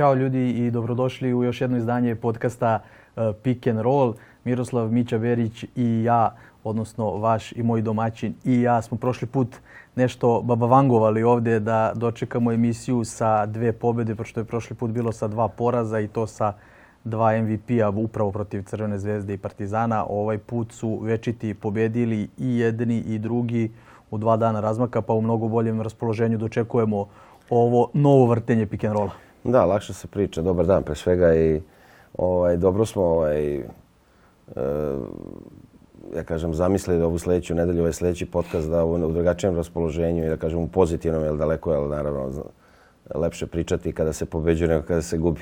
Ćao ljudi i dobrodošli u još jedno izdanje podcasta uh, Pick and Roll. Miroslav Mića Berić i ja, odnosno vaš i moj domaćin i ja smo prošli put nešto babavangovali ovdje da dočekamo emisiju sa dve pobjede, pošto je prošli put bilo sa dva poraza i to sa dva MVP-a upravo protiv Crvene zvezde i Partizana. Ovaj put su večiti pobjedili i jedni i drugi u dva dana razmaka, pa u mnogo boljem raspoloženju dočekujemo ovo novo vrtenje pick and rolla. Da, lakše se priča. Dobar dan pre svega i ovaj, dobro smo ovaj, e, ja kažem, zamislili ovu sljedeću nedelju, ovaj sljedeći podcast da u, u drugačijem raspoloženju i da kažem u pozitivnom, jer daleko je naravno lepše pričati kada se pobeđuje nego kada se gubi.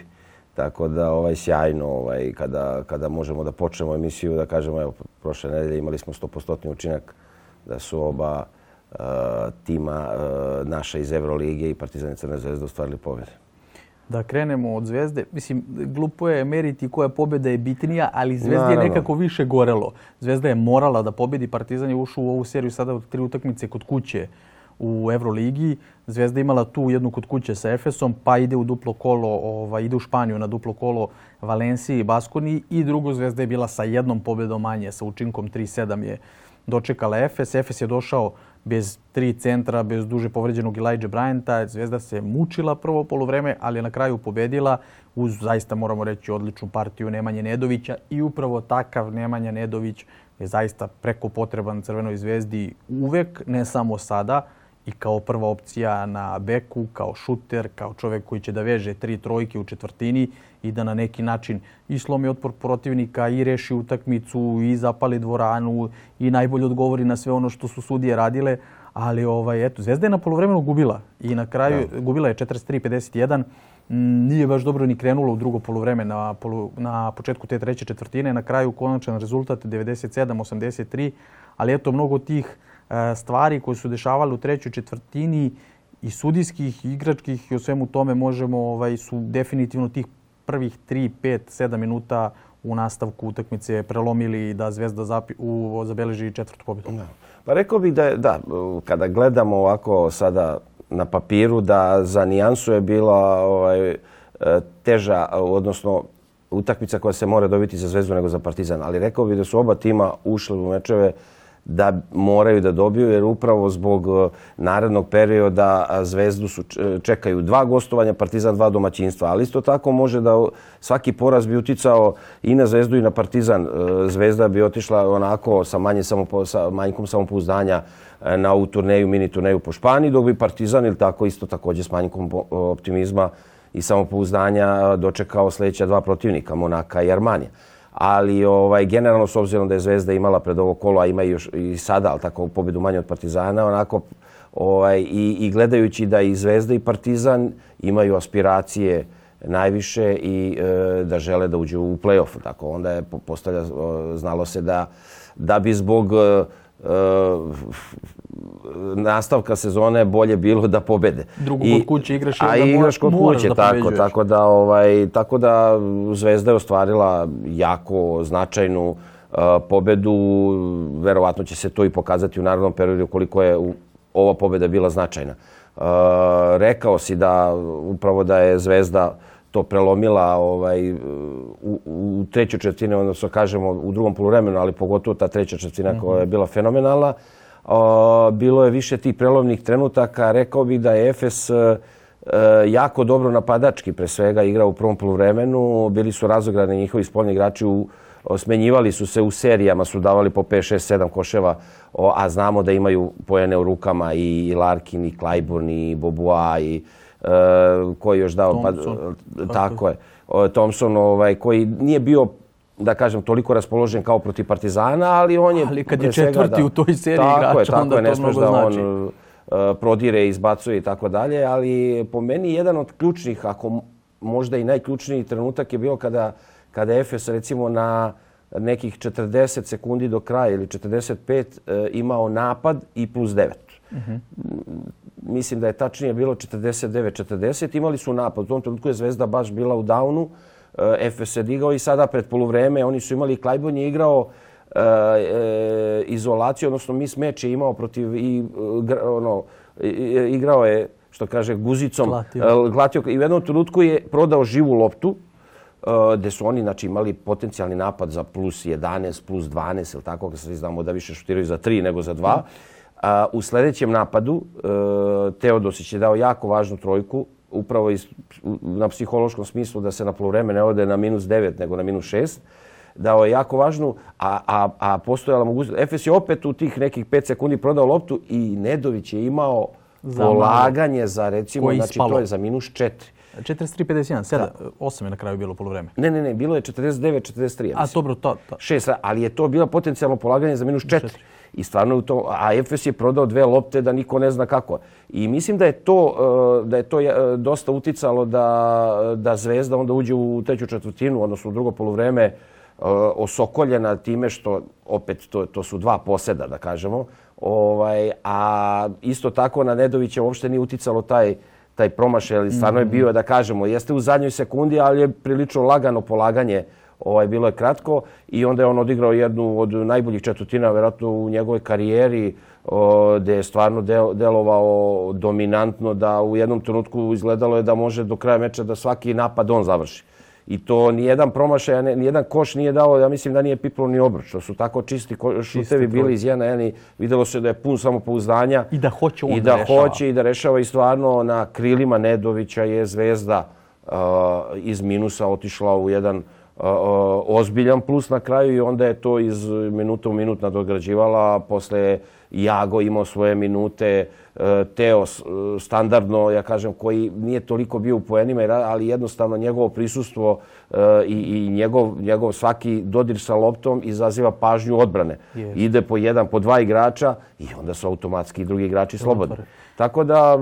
Tako da ovaj sjajno ovaj kada kada možemo da počnemo emisiju da kažemo evo prošle nedelje imali smo 100% učinak da su oba uh, tima uh, naša iz Evrolige i Partizan i Crna zvezda ostvarili pobjede. Da krenemo od Zvezde. Mislim, glupo je meriti koja pobjeda je bitnija, ali Zvezda je nekako više gorelo. Zvezda je morala da pobjedi. Partizan je ušao u ovu seriju sada od tri utakmice kod kuće u Euroligi. Zvezda imala tu jednu kod kuće sa Efesom, pa ide u duplo kolo, ovaj, ide u Španiju na duplo kolo Valenciji i Baskoni i drugo Zvezda je bila sa jednom pobjedom manje, sa učinkom 3-7 je dočekala Efes. Efes je došao bez tri centra, bez duže povređenog Elijah Bryanta. Zvezda se mučila prvo polovreme, ali je na kraju pobedila uz zaista moramo reći odličnu partiju Nemanje Nedovića i upravo takav Nemanja Nedović je zaista preko potreban Crvenoj zvezdi uvek, ne samo sada i kao prva opcija na beku, kao šuter, kao čovjek koji će da veže tri trojke u četvrtini i da na neki način i slomi otpor protivnika i reši utakmicu i zapali dvoranu i najbolje odgovori na sve ono što su sudije radile. Ali ovaj, eto, Zvezda je na polovremenu gubila i na kraju da. gubila je 43-51. Nije baš dobro ni krenulo u drugo polovreme na, polu, na početku te treće četvrtine. Na kraju konačan rezultat 97-83. Ali eto, mnogo tih E, stvari koje su dešavale u trećoj četvrtini i sudijskih, i igračkih i o svemu tome možemo, ovaj, su definitivno tih prvih 3, 5, 7 minuta u nastavku utakmice prelomili da Zvezda zapi, u, zabeleži četvrtu pobjedu. Da. Pa rekao bih da je, da, kada gledamo ovako sada na papiru, da za nijansu je bila ovaj, e, teža, odnosno utakmica koja se mora dobiti za Zvezdu nego za Partizan. Ali rekao bih da su oba tima ušli u mečeve da moraju da dobiju jer upravo zbog e, narednog perioda Zvezdu su čekaju dva gostovanja, Partizan dva domaćinstva, ali isto tako može da svaki poraz bi uticao i na Zvezdu i na Partizan. E, Zvezda bi otišla onako sa manje samopo, sa manjkom samopouzdanja e, na ovu turneju, mini turneju po Španiji, dok bi Partizan ili tako isto također s manjkom optimizma i samopouzdanja dočekao sljedeća dva protivnika, Monaka i Armanija ali ovaj generalno s obzirom da je Zvezda imala pred ovo kolo, a ima još, i sada, ali tako pobedu manje od Partizana, onako ovaj, i, i gledajući da i Zvezda i Partizan imaju aspiracije najviše i e, da žele da uđu u play-off. Tako onda je postavlja, znalo se da, da bi zbog e, nastavka sezone bolje bilo da pobede. Drugo kod kuće igraš a igraš kod kuće, tako, tako da ovaj tako da Zvezda je ostvarila jako značajnu uh, pobedu. Verovatno će se to i pokazati u narednom periodu koliko je ova pobeda bila značajna. Uh, rekao si da upravo da je Zvezda to prelomila ovaj, u, u trećoj četvrtini, odnosno kažemo u drugom poluvremenu, ali pogotovo ta treća četvrtina mm -hmm. koja je bila fenomenalna. Bilo je više tih prelovnih trenutaka. Rekao bih da je Efes e, jako dobro napadački pre svega igrao u prvom poluvremenu. Bili su razograni njihovi spoljni igrači u smenjivali su se u serijama, su davali po 5, 6, 7 koševa, a znamo da imaju pojene u rukama i, Larkin, i Clyburn, i Bobua, i e, koji još dao... Thompson. Pa, tako je. Thompson, ovaj, koji nije bio da kažem, toliko raspoložen kao protiv Partizana, ali on je... Ali kad je četvrti da, u toj seriji igrača, je, tako onda je, ne to mnogo da znači. on uh, prodire, izbacuje i tako dalje, ali po meni jedan od ključnih, ako možda i najključniji trenutak je bio kada, kada Efes recimo na nekih 40 sekundi do kraja ili 45 uh, imao napad i plus 9. Uh -huh. Mislim da je tačnije bilo 49-40. Imali su napad. U tom trenutku je Zvezda baš bila u downu. Uh, Efes se digao i sada pred poluvreme oni su imali Klajbon je igrao e, e, izolaciju, odnosno mis meč je imao protiv i e, ono, igrao je što kaže, guzicom glatio. I u jednom trenutku je prodao živu loptu, gde su oni znači, imali potencijalni napad za plus 11, plus 12, ili tako, kad se znamo da više šutiraju za 3 nego za 2. U sljedećem napadu Teodosić je dao jako važnu trojku, upravo na psihološkom smislu da se na polovreme ne ode na minus 9 nego na minus 6 dao je jako važnu, a, a, a postojala mogućnost. Efes je opet u tih nekih 5 sekundi prodao loptu i Nedović je imao za polaganje za recimo, znači to je za minus 4. 43-51, 7, 8 je na kraju bilo polovreme. Ne, ne, ne, bilo je 49-43. A dobro, to, to. 6, ali je to bilo potencijalno polaganje za minus 4. I stvarno u to, a Efes je prodao dve lopte da niko ne zna kako. I mislim da je to, e, da je to e, dosta uticalo da, da Zvezda onda uđe u treću četvrtinu, odnosno u drugo polovreme, e, osokoljena time što, opet, to, to su dva poseda, da kažemo, ovaj, a isto tako na Nedovića uopšte nije uticalo taj, taj promašaj, ali stvarno je mhm. bio, da kažemo, jeste u zadnjoj sekundi, ali je prilično lagano polaganje ovaj, bilo je kratko i onda je on odigrao jednu od najboljih četvrtina vjerojatno u njegovoj karijeri gdje je stvarno delovao dominantno da u jednom trenutku izgledalo je da može do kraja meča da svaki napad on završi. I to nijedan promašaj, nijedan koš nije dao, ja mislim da nije piplo ni obruč. To su tako čisti šutevi bili iz jedna jedna. Vidjelo se da je pun samopouzdanja. I da hoće on I da, hoće i da rešava. I stvarno na krilima Nedovića je zvezda iz minusa otišla u jedan ozbiljan plus na kraju i onda je to iz minuta u minut nadograđivala, posle Jago imao svoje minute, e, Teo standardno, ja kažem, koji nije toliko bio u poenima, ali jednostavno njegovo prisustvo e, i, njegov, njegov svaki dodir sa loptom izaziva pažnju odbrane. Ide po jedan, po dva igrača i onda su automatski drugi igrači slobodni. Tako da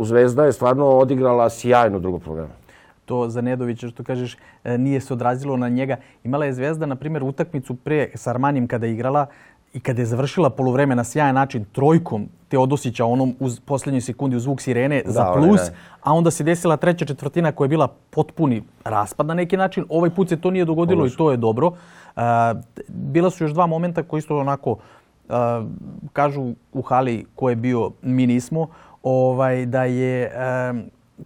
Zvezda je stvarno odigrala sjajno drugo programa to za Nedovića što kažeš e, nije se odrazilo na njega. Imala je Zvezda, na primjer, utakmicu pre s Armanijim kada je igrala i kada je završila polovreme na sjajan način trojkom Teodosića onom u posljednjoj sekundi u zvuk sirene za plus, a onda se desila treća četvrtina koja je bila potpuni raspad na neki način. Ovaj put se to nije dogodilo i to je dobro. E, bila su još dva momenta koji su onako e, kažu u hali ko je bio, mi nismo, ovaj, da je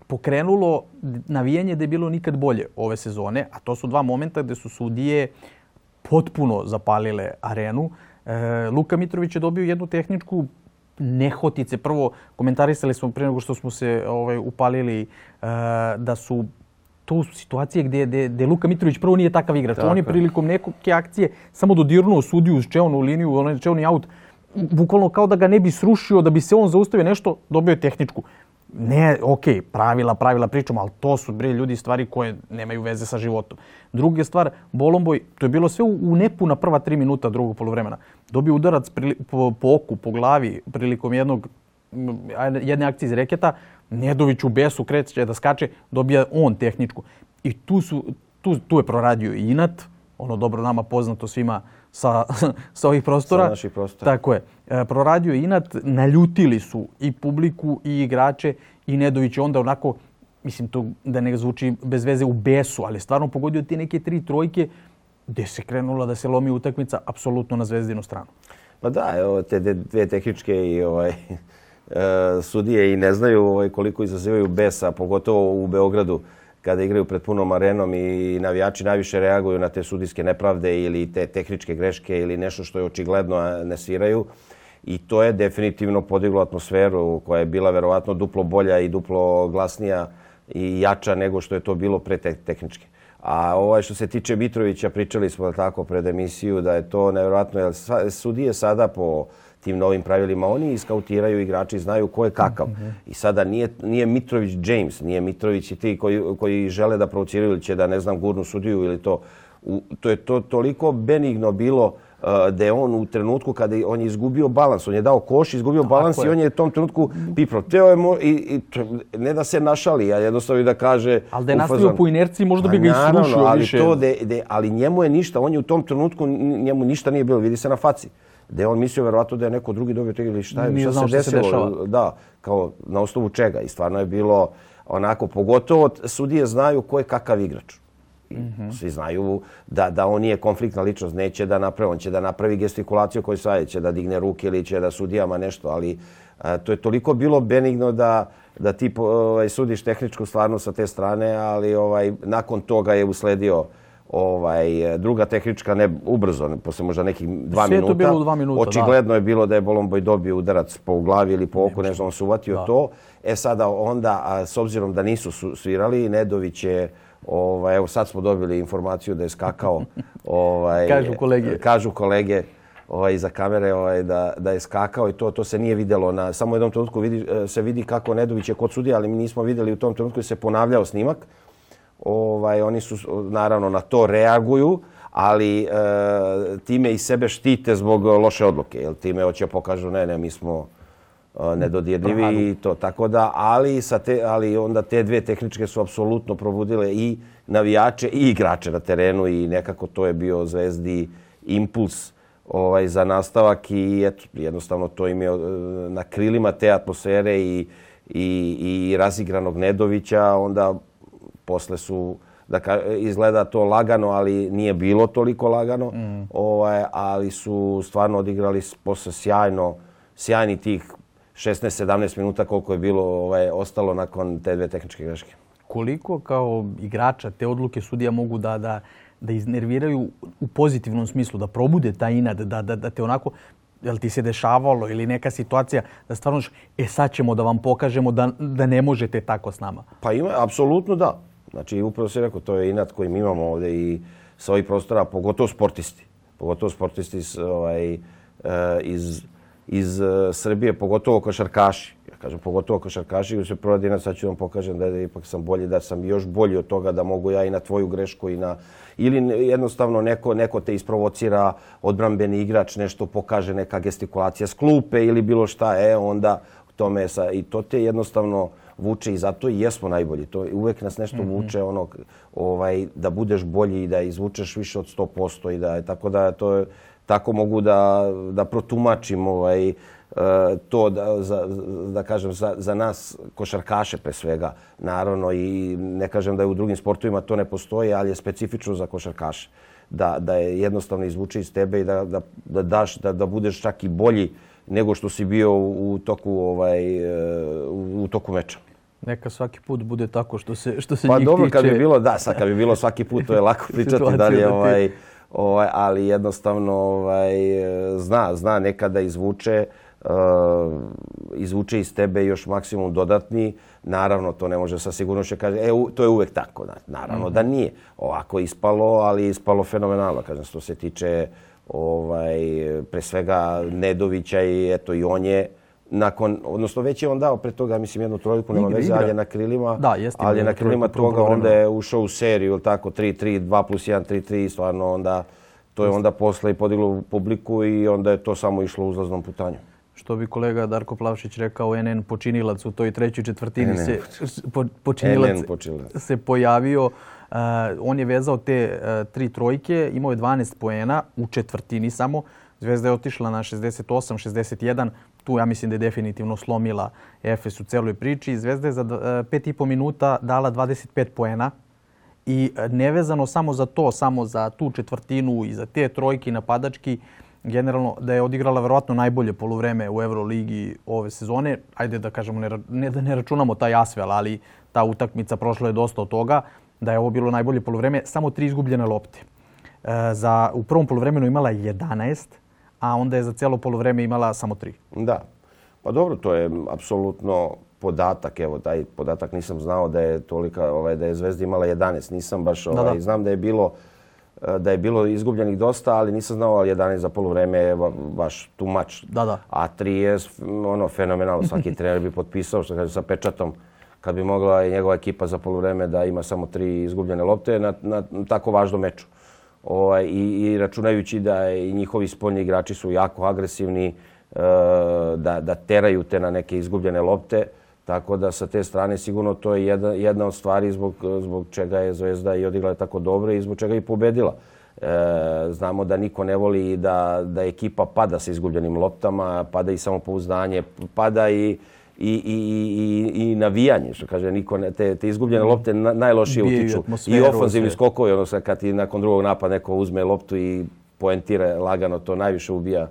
pokrenulo navijanje da je bilo nikad bolje ove sezone, a to su dva momenta gdje su sudije potpuno zapalile arenu. E, Luka Mitrović je dobio jednu tehničku nehotice. Prvo, komentarisali smo prije nego što smo se ovaj, upalili e, da su to situacije gdje, gdje, Luka Mitrović prvo nije takav igrač. On je prilikom neke akcije samo dodirnuo sudiju uz čeonu liniju, onaj čeoni aut, bukvalno kao da ga ne bi srušio, da bi se on zaustavio nešto, dobio je tehničku. Ne, ok, pravila, pravila pričamo, ali to su bre ljudi stvari koje nemaju veze sa životom. Druga stvar, Bolomboj, to je bilo sve u, nepuna prva tri minuta drugog poluvremena. Dobio udarac po, oku, po glavi prilikom jednog, jedne akcije iz reketa. Nedović u besu kreće da skače, dobija on tehničku. I tu, su, tu, tu je proradio Inat, ono dobro nama poznato svima sa, sa ovih prostora. Sa naših prostora. Tako je. E, proradio Inat, naljutili su i publiku i igrače i Nedović je onda onako, mislim to da ne zvuči bez veze u besu, ali stvarno pogodio ti neke tri trojke gdje se krenula da se lomi utakmica apsolutno na zvezdinu stranu. Pa da, evo te dvije tehničke i ovaj, e, sudije i ne znaju ovaj, koliko izazivaju besa, pogotovo u Beogradu kada igraju pred punom arenom i navijači najviše reaguju na te sudijske nepravde ili te tehničke greške ili nešto što je očigledno ne sviraju. I to je definitivno podiglo atmosferu koja je bila verovatno duplo bolja i duplo glasnija i jača nego što je to bilo pre te tehničke. A ovaj što se tiče Mitrovića, pričali smo tako pred emisiju da je to nevjerojatno, jer sudije sada po tim novim pravilima. Oni iskautiraju igrači, znaju ko je kakav. I sada nije, nije Mitrović James, nije Mitrović i ti koji, koji žele da provociraju ili će da ne znam gurnu sudiju ili to. to je to toliko benigno bilo uh, da je on u trenutku kada je, on je izgubio balans, on je dao koš, izgubio balans i on je u tom trenutku pipro. Teo je i, i ne da se našali, a jednostavno da kaže... Ali da je nastavio po inerciji, možda bi ga isrušio ali To de, ali njemu je ništa, on je u tom trenutku, njemu ništa nije bilo, vidi se na faci da je on mislio verovatno da je neko drugi dobio to ili šta je, šta se desilo. da, kao na osnovu čega. I stvarno je bilo onako, pogotovo sudije znaju ko je kakav igrač. Mhm. Svi znaju da, da on nije konfliktna ličnost, neće da napravi, on će da napravi gestikulaciju koju sad će da digne ruke ili će da sudijama nešto, ali to je toliko bilo benigno da, da ti ovaj, sudiš tehničku stvarnost sa te strane, ali ovaj, nakon toga je usledio ovaj, druga tehnička, ne ubrzo, posle možda nekih dva Sve minuta. Je to bilo dva minuta, Očigledno je bilo da je Bolomboj dobio udarac po glavi ili po oku, ne znam, on se uvatio to. E sada onda, a, s obzirom da nisu svirali, Nedović je Ovaj, evo sad smo dobili informaciju da je skakao. Ovaj, kažu kolege. Kažu kolege ovaj, iza kamere ovaj, da, da je skakao i to, to se nije vidjelo. Na, samo u jednom trenutku vidi, se vidi kako Nedović je kod sudija, ali mi nismo vidjeli u tom trenutku se ponavljao snimak. Ovaj, oni su naravno na to reaguju, ali e, time i sebe štite zbog loše odluke. Jer time hoće pokažu ne, ne, mi smo nedodirljivi i to. Tako da, ali, sa te, ali onda te dve tehničke su apsolutno probudile i navijače i igrače na terenu i nekako to je bio Zvezdi impuls ovaj, za nastavak i eto, jednostavno to im je na krilima te atmosfere i, i, i razigranog Nedovića, onda posle su da ka, izgleda to lagano, ali nije bilo toliko lagano, mm. ovaj, ali su stvarno odigrali posle sjajno, sjajni tih 16-17 minuta koliko je bilo ovaj, ostalo nakon te dve tehničke greške. Koliko kao igrača te odluke sudija mogu da, da, da iznerviraju u pozitivnom smislu, da probude taj inad, da, da, da te onako jel ti se dešavalo ili neka situacija da stvarno e sad ćemo da vam pokažemo da, da ne možete tako s nama? Pa ima, apsolutno da. Znači, upravo si rekao, to je inat koji mi imamo ovdje i sa ovih prostora, pogotovo sportisti. Pogotovo sportisti ovaj, uh, iz iz uh, Srbije, pogotovo košarkaši. Ja kažem, pogotovo košarkaši, se prva dina sad ću vam pokažem da je ipak sam bolji, da sam još bolji od toga, da mogu ja i na tvoju grešku i na... Ili jednostavno neko, neko te isprovocira, odbrambeni igrač, nešto pokaže, neka gestikulacija s klupe ili bilo šta, e, onda tome sa... I to te jednostavno vuče i zato i jesmo najbolji. To uvek nas nešto mhm. vuče ono ovaj da budeš bolji i da izvučeš više od 100% i da je tako da to je tako mogu da, da protumačim ovaj, e, to da, za, da kažem za, za nas košarkaše pre svega naravno i ne kažem da je u drugim sportovima to ne postoji ali je specifično za košarkaše da, da je jednostavno izvuče iz tebe i da, da, da daš da, da budeš čak i bolji nego što si bio u toku ovaj e, u, u toku meča. Neka svaki put bude tako što se što se pa njih dobro, tiče. Pa dobro kad bi bilo da, sad kad bi bilo svaki put to je lako pričati dalje ovaj ovaj, ali jednostavno ovaj, zna, zna nekada izvuče, uh, izvuče iz tebe još maksimum dodatni. Naravno, to ne može sa sigurnošću kaže, e, to je uvek tako. Naravno mm -hmm. da nije. Ovako ispalo, ali ispalo fenomenalno. Kažem, što se tiče ovaj, pre svega Nedovića i eto i on je nakon, odnosno već je on dao pre toga, mislim, jednu trojku, nema veze, ali je na krilima, da, jeste, ali je na krilima toga onda je ušao u seriju, ili tako, 3-3, 2 plus 1, 3-3, stvarno onda, to je onda posle i podiglo publiku i onda je to samo išlo uzlaznom putanju. Što bi kolega Darko Plavšić rekao, NN počinilac u toj trećoj četvrtini se, po, počinilac se pojavio. Uh, on je vezao te uh, tri trojke, imao je 12 poena u četvrtini samo. Zvezda je otišla na 68-61 tu ja mislim da je definitivno slomila Efes u celoj priči. Zvezda je za e, pet i po minuta dala 25 poena i e, nevezano samo za to, samo za tu četvrtinu i za te trojke napadački, generalno da je odigrala verovatno najbolje poluvreme u Euroligi ove sezone. Ajde da kažemo, ne, ne da ne računamo taj asvel, ali ta utakmica prošla je dosta od toga, da je ovo bilo najbolje poluvreme, samo tri izgubljene lopte. E, za, u prvom poluvremenu imala 11, a onda je za cijelo polovreme imala samo tri. Da. Pa dobro, to je apsolutno podatak. Evo, taj podatak nisam znao da je tolika, ovaj, da je Zvezda imala 11. Nisam baš, ovaj, da, da. znam da je bilo eh, da je bilo izgubljenih dosta, ali nisam znao ali 11 za poluvreme je baš tu mač. Da, da. A 3 je ono, fenomenalno. Svaki trener bi potpisao, što kaže, sa pečatom kad bi mogla njegova ekipa za poluvreme da ima samo tri izgubljene lopte na, na tako važnom meču ovaj, i, i računajući da i njihovi spoljni igrači su jako agresivni, e, da, da teraju te na neke izgubljene lopte. Tako da sa te strane sigurno to je jedna, jedna od stvari zbog, zbog čega je Zvezda i odigla tako dobro i zbog čega je i pobedila. E, znamo da niko ne voli da, da ekipa pada sa izgubljenim loptama, pada i samopouzdanje, pada i, i, i, i, i navijanje, što kaže niko, ne, te, te izgubljene lopte na, najlošije utiču. I ofanzivni skokovi, ono kad ti nakon drugog napada neko uzme loptu i poentira lagano, to najviše ubija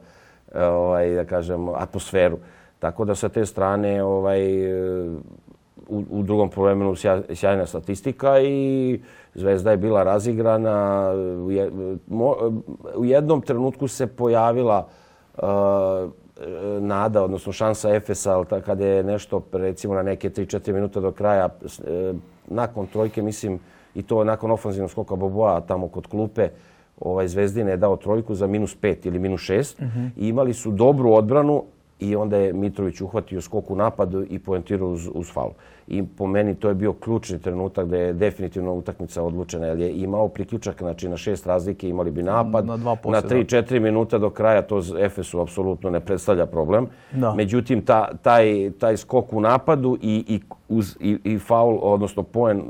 ovaj, da kažem, atmosferu. Tako da sa te strane ovaj, u, u drugom poluvremenu sjajna statistika i Zvezda je bila razigrana. U jednom trenutku se pojavila uh, nada, odnosno šansa Efesa, kada je nešto, recimo na neke 3-4 minuta do kraja, e, nakon trojke, mislim, i to nakon ofenzivnog skoka Boboa tamo kod klupe, ovaj Zvezdine je dao trojku za minus 5 ili minus 6 uh i imali su dobru odbranu i onda je Mitrović uhvatio skok u napadu i poentirao uz, uz faul. I po meni to je bio ključni trenutak da je definitivno utakmica odlučena jer je imao priključak, znači na šest razlike imali bi napad. Na, dva na 3-4 minuta do kraja to Efesu apsolutno ne predstavlja problem. Da. Međutim, ta, taj, taj skok u napadu i, i, uz, i, i faul, odnosno poen uh,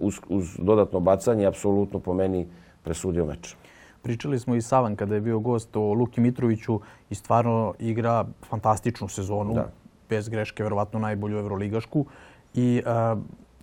uz, uz dodatno bacanje, apsolutno po meni presudio meč. Pričali smo i Savan kada je bio gost o Luki Mitroviću i stvarno igra fantastičnu sezonu. Da. Bez greške, verovatno najbolju Evroligašku. I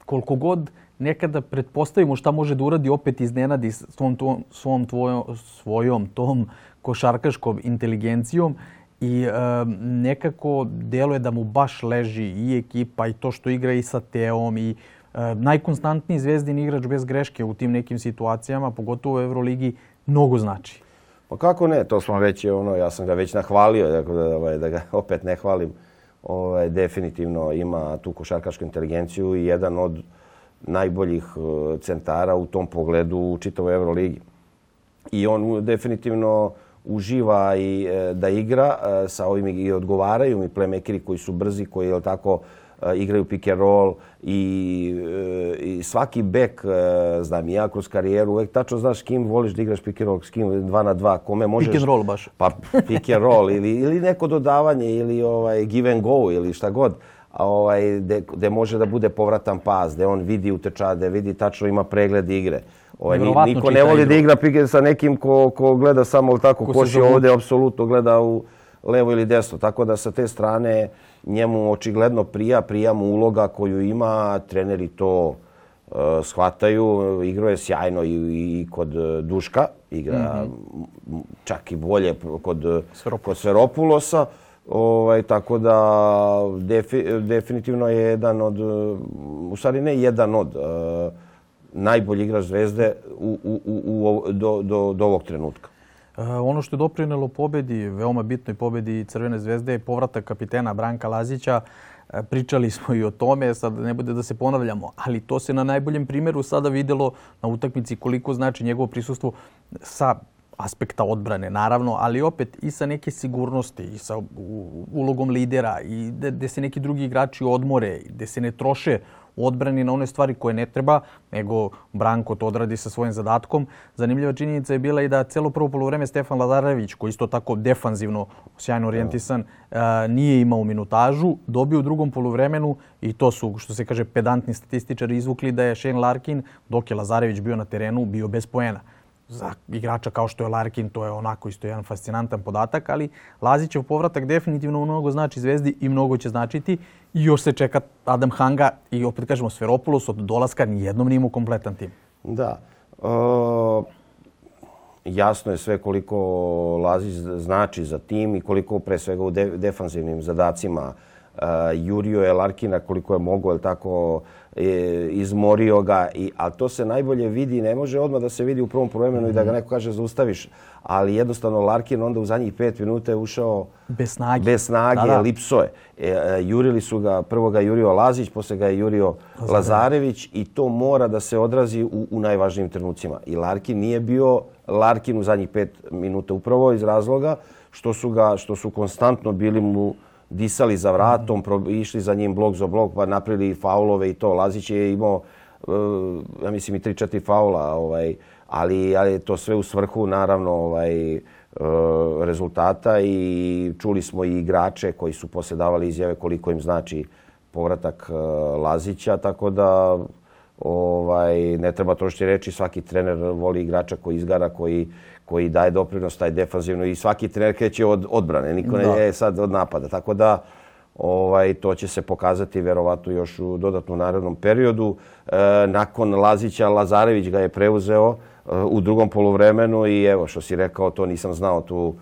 koliko god nekada pretpostavimo šta može da uradi, opet iznenadi svom, to, svom tvojom, svojom tom košarkaškom inteligencijom i uh, nekako deluje da mu baš leži i ekipa i to što igra i sa Teom i uh, najkonstantniji zvezdin igrač bez greške u tim nekim situacijama, pogotovo u Euroligi, mnogo znači. Pa kako ne, to smo već, ono, ja sam ga već nahvalio, tako da, ovaj, da ga opet ne hvalim. Ovaj, definitivno ima tu košarkašku inteligenciju i jedan od najboljih uh, centara u tom pogledu u čitavoj Euroligi. I on definitivno uživa i e, da igra e, sa ovim i odgovaraju mi playmakeri koji su brzi, koji je tako igraju pick and roll i, e, i svaki bek, e, znam ja kroz karijeru, uvek tačno znaš kim voliš da igraš pick and roll, s kim dva na dva, kome možeš... Pick and roll baš. Pa pick and roll ili, ili neko dodavanje ili ovaj, give and go ili šta god a ovaj, gde, može da bude povratan pas, gde on vidi utečade, vidi tačno ima pregled igre. Ovaj, niko ne voli da igra pike sa nekim ko, ko gleda samo tako, ko, ko je ovde apsolutno gleda u levo ili desno. Tako da sa te strane njemu očigledno prija, prija mu uloga koju ima, treneri to uh, shvataju. Igro je sjajno i, i kod e, Duška, igra mm -hmm. čak i bolje kod, kod Sveropulosa. Ovaj, tako da defi, definitivno je jedan od, u stvari ne jedan od, uh, najbolji igrač Zvezde u, u, u, u, do, do, do ovog trenutka. Eh, ono što je doprinelo pobedi, veoma bitnoj pobedi Crvene zvezde je povratak kapitena Branka Lazića. Eh, pričali smo i o tome, sad ne bude da se ponavljamo, ali to se na najboljem primjeru sada videlo na utakmici koliko znači njegovo prisustvo sa aspekta odbrane, naravno, ali opet i sa neke sigurnosti i sa ulogom lidera i gde se neki drugi igrači odmore, gde se ne troše u odbrani na one stvari koje ne treba, nego Branko to odradi sa svojim zadatkom. Zanimljiva činjenica je bila i da celo prvo polovreme Stefan Ladarević, koji isto tako defanzivno, sjajno orijentisan, nije imao minutažu, dobio u drugom polovremenu i to su, što se kaže, pedantni statističari izvukli da je Shane Larkin, dok je Lazarević bio na terenu, bio bez poena za igrača kao što je Larkin, to je onako isto jedan fascinantan podatak, ali Lazićev povratak definitivno mnogo znači Zvezdi i mnogo će značiti. I još se čeka Adam Hanga i opet kažemo Sferopoulos od dolaska nijednom nije kompletan tim. Da. E, jasno je sve koliko Lazić znači za tim i koliko pre svega u defanzivnim zadacima jurio je Larkina koliko je mogo, je tako, e, izmorio ga. I, a to se najbolje vidi, ne može odmah da se vidi u prvom promjenu -hmm. i da ga mhm. neko kaže zaustaviš. Ali jednostavno Larkin onda u zadnjih pet minuta je ušao bez snage, bez snage da, da. lipso je. E, e, jurili su ga, prvo ga jurio Lazić, posle ga je jurio Lazarević. Lazarević i to mora da se odrazi u, u najvažnijim trenucima. I Larkin nije bio Larkin u zadnjih pet minuta upravo iz razloga što su ga, što su konstantno bili mu disali za vratom, išli za njim blok za blok, pa napravili faulove i to. Lazić je imao, e, ja mislim, i 3-4 faula, ovaj, ali, ali to sve u svrhu, naravno, ovaj, e, rezultata i čuli smo i igrače koji su posle davali izjave koliko im znači povratak e, Lazića, tako da ovaj, ne treba trošiti reći, svaki trener voli igrača koji izgara, koji, koji daje doprinos taj defanzivno i svaki trener kreće od odbrane, niko ne je sad od napada. Tako da ovaj, to će se pokazati verovatno još u dodatnom narednom periodu. E, nakon Lazića, Lazarević ga je preuzeo e, u drugom polovremenu i evo što si rekao, to nisam znao tu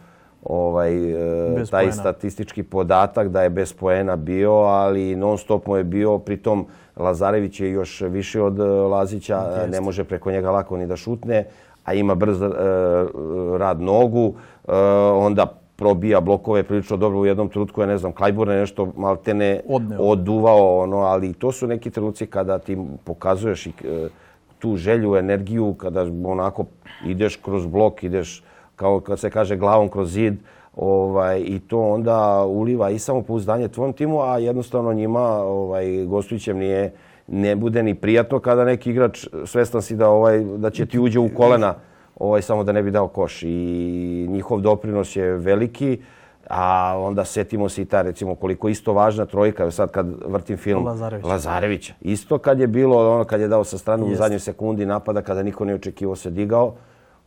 ovaj, e, taj statistički podatak da je bez poena bio, ali non stop mu je bio, pritom Lazarević je još više od e, Lazića, ne može preko njega lako ni da šutne, a ima brz e, rad nogu, onda probija blokove prilično dobro u jednom trenutku, ja ne znam, Klajbur je nešto maltene oduvao, ono, ali to su neki trenuci kada ti pokazuješ i tu želju, energiju, kada onako ideš kroz blok, ideš kao kad se kaže glavom kroz zid ovaj, i to onda uliva i samopouzdanje tvom timu, a jednostavno njima ovaj, gostujućem nije ne bude ni prijatno kada neki igrač svestan si da, ovaj, da će ti uđe u kolena ovaj, samo da ne bi dao koš. I njihov doprinos je veliki, a onda setimo se i ta recimo koliko isto važna trojka, sad kad vrtim film Lazarević. Lazarevića. Isto kad je bilo ono kad je dao sa strane u zadnjoj sekundi napada kada niko ne očekivao se digao.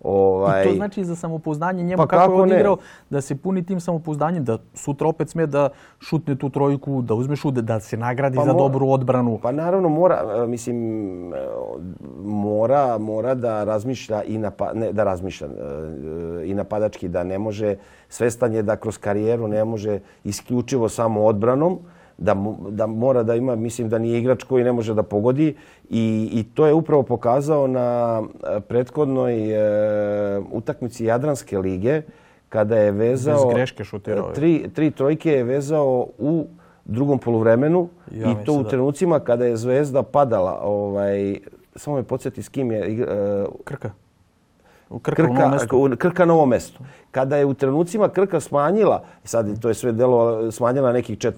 Ovaj... I to znači za samopouzdanje njemu pa kako, je odigrao, da se puni tim samopouzdanjem, da sutra opet sme da šutne tu trojku, da uzme šut, da se nagradi pa za dobru odbranu. Pa naravno mora, e, mislim, e, mora, mora da razmišlja i napa, ne, da razmišlja e, i napadački, da ne može, svestan je da kroz karijeru ne može isključivo samo odbranom, da, da mora da ima, mislim da nije igrač koji ne može da pogodi i, i to je upravo pokazao na e, prethodnoj e, utakmici Jadranske lige kada je vezao... Bez greške šutirao. Tri, tri trojke je vezao u drugom poluvremenu ja, i to u trenucima kada je Zvezda padala. Ovaj, samo me podsjeti s kim je... E, Krka. U Krka, Krka, u novom mestu. Krka novom mestu. Kada je u trenucima Krka smanjila, sad to je sve delo smanjila nekih 12,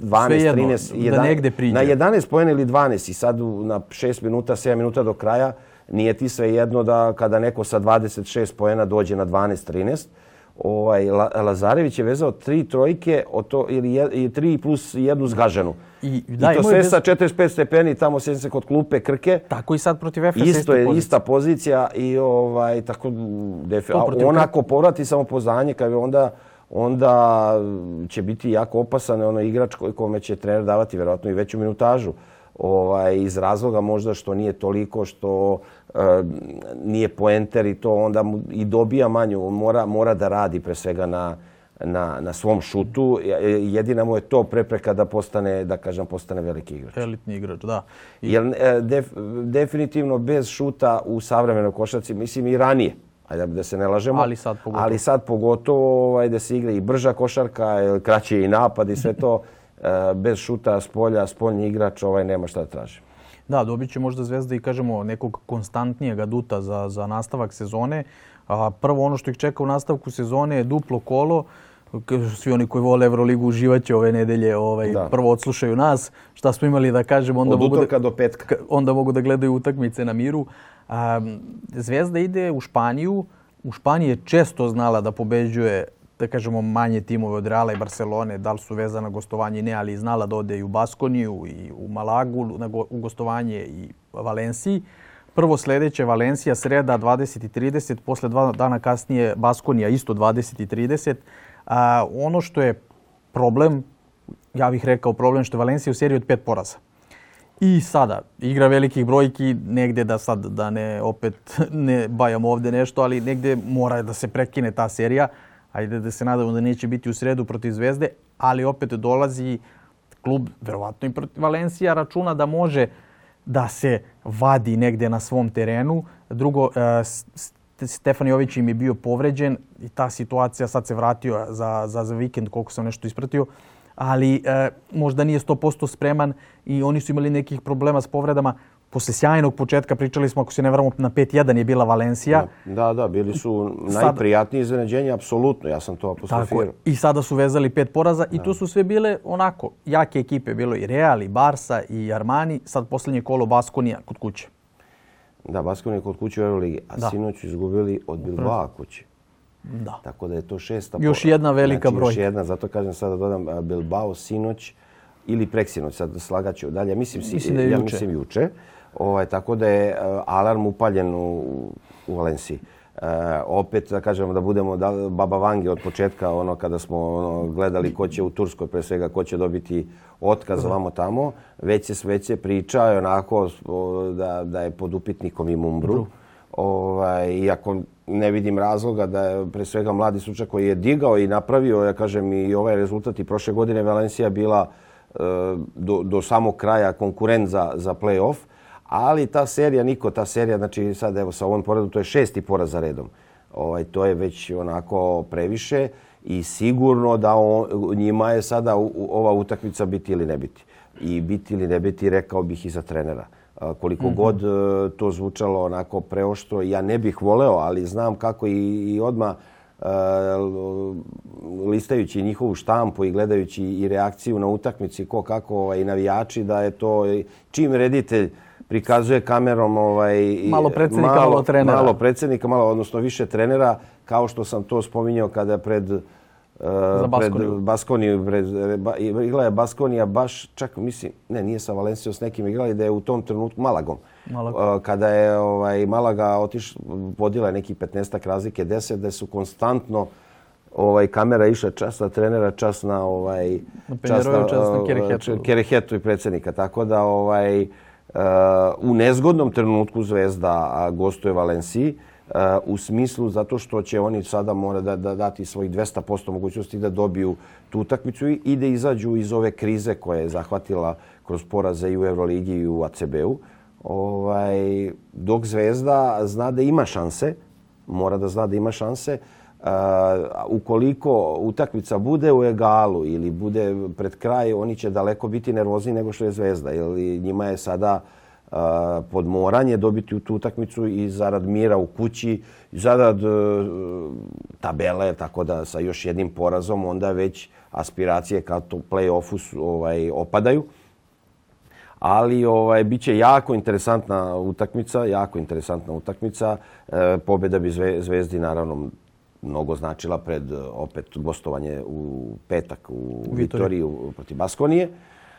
13, 11, na 11 pojene ili 12 i sad na 6 minuta, 7 minuta do kraja nije ti sve jedno da kada neko sa 26 pojena dođe na 12, 13, ovaj, Lazarević je vezao tri trojke od to, ili, je, tri plus jednu zgaženu. I, da, I to sve bez... sa 45 stepeni, tamo se kod klupe Krke. Tako i sad protiv Efesa isto je pozicija. ista pozicija i ovaj, tako, defi... a onako povrati samopoznanje, kad onda onda će biti jako opasan ono igrač kome će trener davati vjerojatno i veću minutažu ovaj, iz razloga možda što nije toliko, što e, nije poenter i to onda mu i dobija manju, mora, mora da radi pre svega na, na, na svom šutu. Jedina mu je to prepreka da postane, da kažem, postane veliki igrač. Elitni igrač, da. I... Jer e, def, definitivno bez šuta u savremenoj košarci, mislim i ranije, ajde da se ne lažemo. Ali sad pogotovo. Ali sad pogotovo ovaj, da se igra i brža košarka, kraće i napad i sve to. E, bez šuta s polja, spoljni igrač, ovaj nema šta da traži. Da, dobit će možda Zvezda i kažemo nekog konstantnijeg aduta za, za nastavak sezone. A prvo ono što ih čeka u nastavku sezone je duplo kolo. Svi oni koji vole Euroligu uživaće ove nedelje, ovaj, prvo odslušaju nas. Šta smo imali da kažemo, onda, mogu da, do petka. onda mogu da gledaju utakmice na miru. A, Zvezda ide u Španiju. U Španiji je često znala da pobeđuje da kažemo, manje timove od Reala i Barcelone, da li su vezana gostovanje ne, ali znala da ode i u Baskoniju i u Malagu na go, u gostovanje i Valenciji. Prvo sljedeće Valencija, sreda 20.30, posle dva dana kasnije Baskonija isto 20.30. A, ono što je problem, ja bih rekao problem što je Valencija u seriji od pet poraza. I sada, igra velikih brojki, negdje da sad, da ne opet ne bajam ovdje nešto, ali negdje mora da se prekine ta serija ajde da se nadamo da neće biti u sredu protiv Zvezde, ali opet dolazi klub, verovatno i protiv Valencija, računa da može da se vadi negde na svom terenu. Drugo, e, Stefan Jović im je bio povređen i ta situacija sad se vratio za, za, za vikend, koliko sam nešto ispratio, ali e, možda nije 100% spreman i oni su imali nekih problema s povredama posle sjajnog početka, pričali smo, ako se ne vramo, na 5-1 je bila Valencija. Da, da, bili su najprijatniji iznenađenja, apsolutno, ja sam to apostrofirao. I sada su vezali pet poraza i to su sve bile onako jake ekipe, bilo i Real, i Barsa, i Armani, sad posljednje kolo Baskonija kod kuće. Da, Baskonija kod kuće u Euroligi, a da. sinoć izgubili od Bilbao kuće. Da. Tako da je to šesta. Još jedna velika znači, broj. Još jedna, zato kažem sada dodam Bilbao sinoć ili preksinoć, sad slagaću dalje. Mislim, mislim da je ja mislim juče. Ovaj, tako da je uh, alarm upaljen u, u Valenciji. Uh, opet da kažemo da budemo da, baba Vange od početka ono kada smo ono, gledali ko će u Turskoj pre svega ko će dobiti otkaz vamo tamo već se sve priča onako da, da je pod upitnikom i Mumbru. Ovaj, iako ne vidim razloga da je pre svega mladi slučaj koji je digao i napravio, ja kažem, i ovaj rezultat i prošle godine Valencija bila e, do, do samog kraja konkurent za, za play-off, ali ta serija, Niko, ta serija, znači sad evo sa ovom poredom, to je šesti poraz za redom. Ovaj, to je već onako previše i sigurno da on, njima je sada u, ova utakmica biti ili ne biti. I biti ili ne biti, rekao bih i za trenera. Koliko mm -hmm. god e, to zvučalo onako preoštro, ja ne bih voleo, ali znam kako i, i odmah uh, listajući njihovu štampu i gledajući i reakciju na utakmici, ko kako ovaj, navijači, da je to čim reditelj prikazuje kamerom ovaj malo predsjednika, malo, malo trenera. Malo predsjednika, malo odnosno više trenera, kao što sam to spominjao kada pred Baskoniju. Pred Baskoniju, pred, igrala je Baskonija baš, čak mislim, ne, nije sa Valencijom s nekim igrali, da je u tom trenutku Malagom. Malaga. Kada je ovaj, Malaga otiš, vodila neki 15 razlike, 10, da su konstantno ovaj kamera išla čas na trenera, čas na ovaj na čas na, čas na Kerehetu. Kerehetu i predsjednika. Tako da ovaj u nezgodnom trenutku Zvezda gostuje Valenciji u smislu zato što će oni sada mora da, da dati svojih 200% mogućnosti da dobiju tu utakmicu i da izađu iz ove krize koja je zahvatila kroz poraze i u Euroligi i u ACB-u. Ovaj, dok Zvezda zna da ima šanse, mora da zna da ima šanse, ukoliko utakmica bude u egalu ili bude pred kraj, oni će daleko biti nervozni nego što je Zvezda. Jer njima je sada uh, podmoranje dobiti u tu utakmicu i zarad mira u kući, zarad e, tabele, tako da sa još jednim porazom onda već aspiracije ka play-offu ovaj, opadaju. Ali ovaj biće jako interesantna utakmica, jako interesantna utakmica. E, pobjeda bi Zvezdi naravno mnogo značila pred opet gostovanje u petak u Vitoriju protiv Baskonije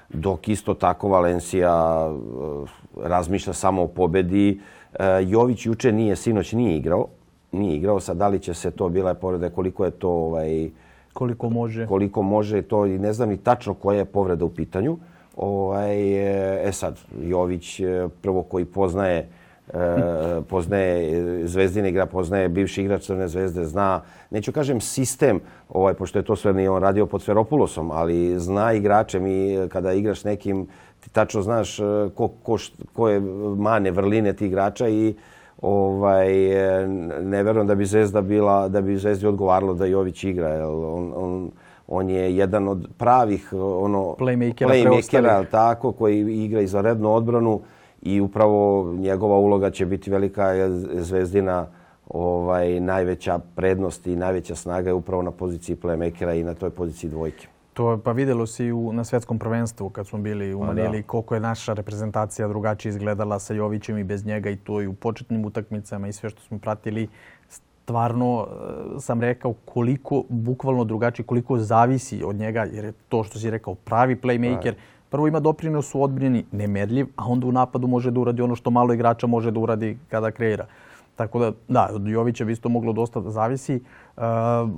dok isto tako Valencija eh, razmišlja samo o pobedi. Eh, Jović juče nije, sinoć nije igrao. Nije igrao, sad da li će se to, bila je povreda, koliko je to... Ovaj, koliko može. Koliko može, to i ne znam ni tačno koja je povreda u pitanju. Ovaj, eh, e sad, Jović prvo koji poznaje E, poznaje Zvezdine igra, poznaje bivši igrač Crne zvezde, zna, neću kažem sistem, ovaj, pošto je to sve nije on radio pod Sveropulosom, ali zna igrače. Mi kada igraš nekim, ti tačno znaš e, ko, ko, ko je mane, vrline ti igrača i ovaj, ne verujem da bi Zvezda bila, da bi Zvezdi odgovaralo da Jović igra. Jer on, on, on je jedan od pravih ono, playmakera, playmakera tako, koji igra izvanrednu odbranu i upravo njegova uloga će biti velika Zvezdina ovaj najveća prednost i najveća snaga je upravo na poziciji playmakera i na toj poziciji dvojke. To pa videlo se u na svetskom prvenstvu kad smo bili u pa Manili koliko je naša reprezentacija drugačije izgledala sa Jovićem i bez njega i to i u početnim utakmicama i sve što smo pratili. Stvarno e, sam rekao koliko bukvalno drugačije koliko zavisi od njega jer je to što si rekao pravi playmaker prvo ima doprinos u odbrani nemerljiv, a onda u napadu može da uradi ono što malo igrača može da uradi kada kreira. Tako da, da, od Jovića bi isto moglo dosta da zavisi. Uh,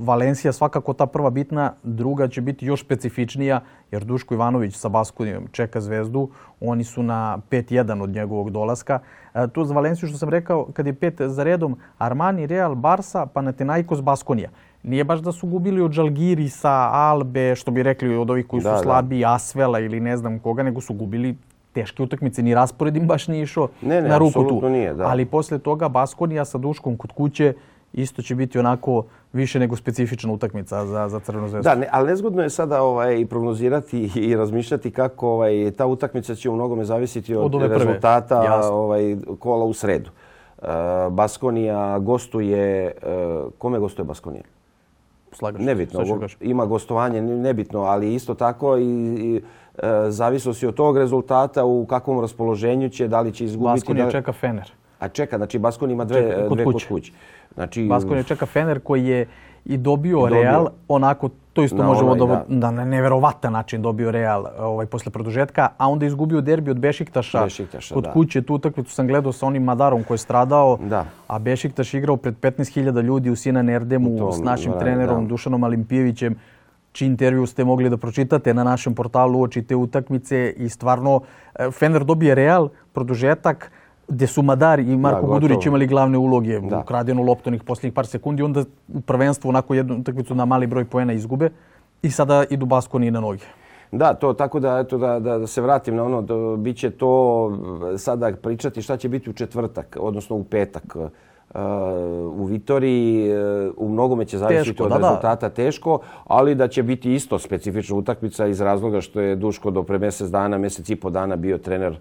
Valencija svakako ta prva bitna, druga će biti još specifičnija, jer Duško Ivanović sa Baskunijom čeka zvezdu. Oni su na 5-1 od njegovog dolaska. Uh, tu za Valenciju, što sam rekao, kad je pet za redom, Armani, Real, Barsa, Panathinaikos, Baskonija nije baš da su gubili od Žalgirisa, Albe, što bi rekli od ovih koji su da, slabiji, Asvela ili ne znam koga, nego su gubili teške utakmice, ni raspored im baš nije išao ne, ne, na ruku tu. Nije, da. Ali posle toga Baskonija sa Duškom kod kuće isto će biti onako više nego specifična utakmica za, za Crvenu zvezdu. Da, ne, ali nezgodno je sada ovaj, prognozirati i razmišljati kako ovaj, ta utakmica će u mnogome zavisiti od, od rezultata ovaj, kola u sredu. Uh, Baskonija gostuje, uh, kome gostuje Baskonija? Slagaš. Nebitno, ima gostovanje, nebitno, ali isto tako i, i e, zavisno od tog rezultata u kakvom raspoloženju će, da li će izgubiti. Baskonija da... čeka Fener. A čeka, znači Baskon ima dve, čeka, kod dve kod kuće. Znači, Baskonija čeka Fener koji je i dobio, dobio. Real, onako to isto možemo da, da na neverovatan način dobio Real ovaj posle produžetka, a onda izgubio derbi od Bešiktaša, Bešiktaša kod da. kuće. Tu utakmicu sam gledao sa onim Madarom koji je stradao, da. a Bešiktaš igrao pred 15.000 ljudi u Sinan Erdemu to, s našim trenerom da. Dušanom Alimpijevićem čiji intervju ste mogli da pročitate na našem portalu uoči te utakmice i stvarno e, Fener dobije Real, produžetak, gdje su Madar i Marko Gudurić imali glavne uloge, da. ukradenu loptu onih posljednjih par sekundi, onda u prvenstvu onako jednu utakmicu na mali broj poena izgube i sada idu Baskoni na noge. Da, to tako da, eto, da, da, se vratim na ono, da, bit će to sada pričati šta će biti u četvrtak, odnosno u petak. Uh, u Vitoriji uh, u mnogome će zavisiti od rezultata teško, ali da će biti isto specifična utakmica iz razloga što je Duško do pre mjesec dana, mjesec i po dana bio trener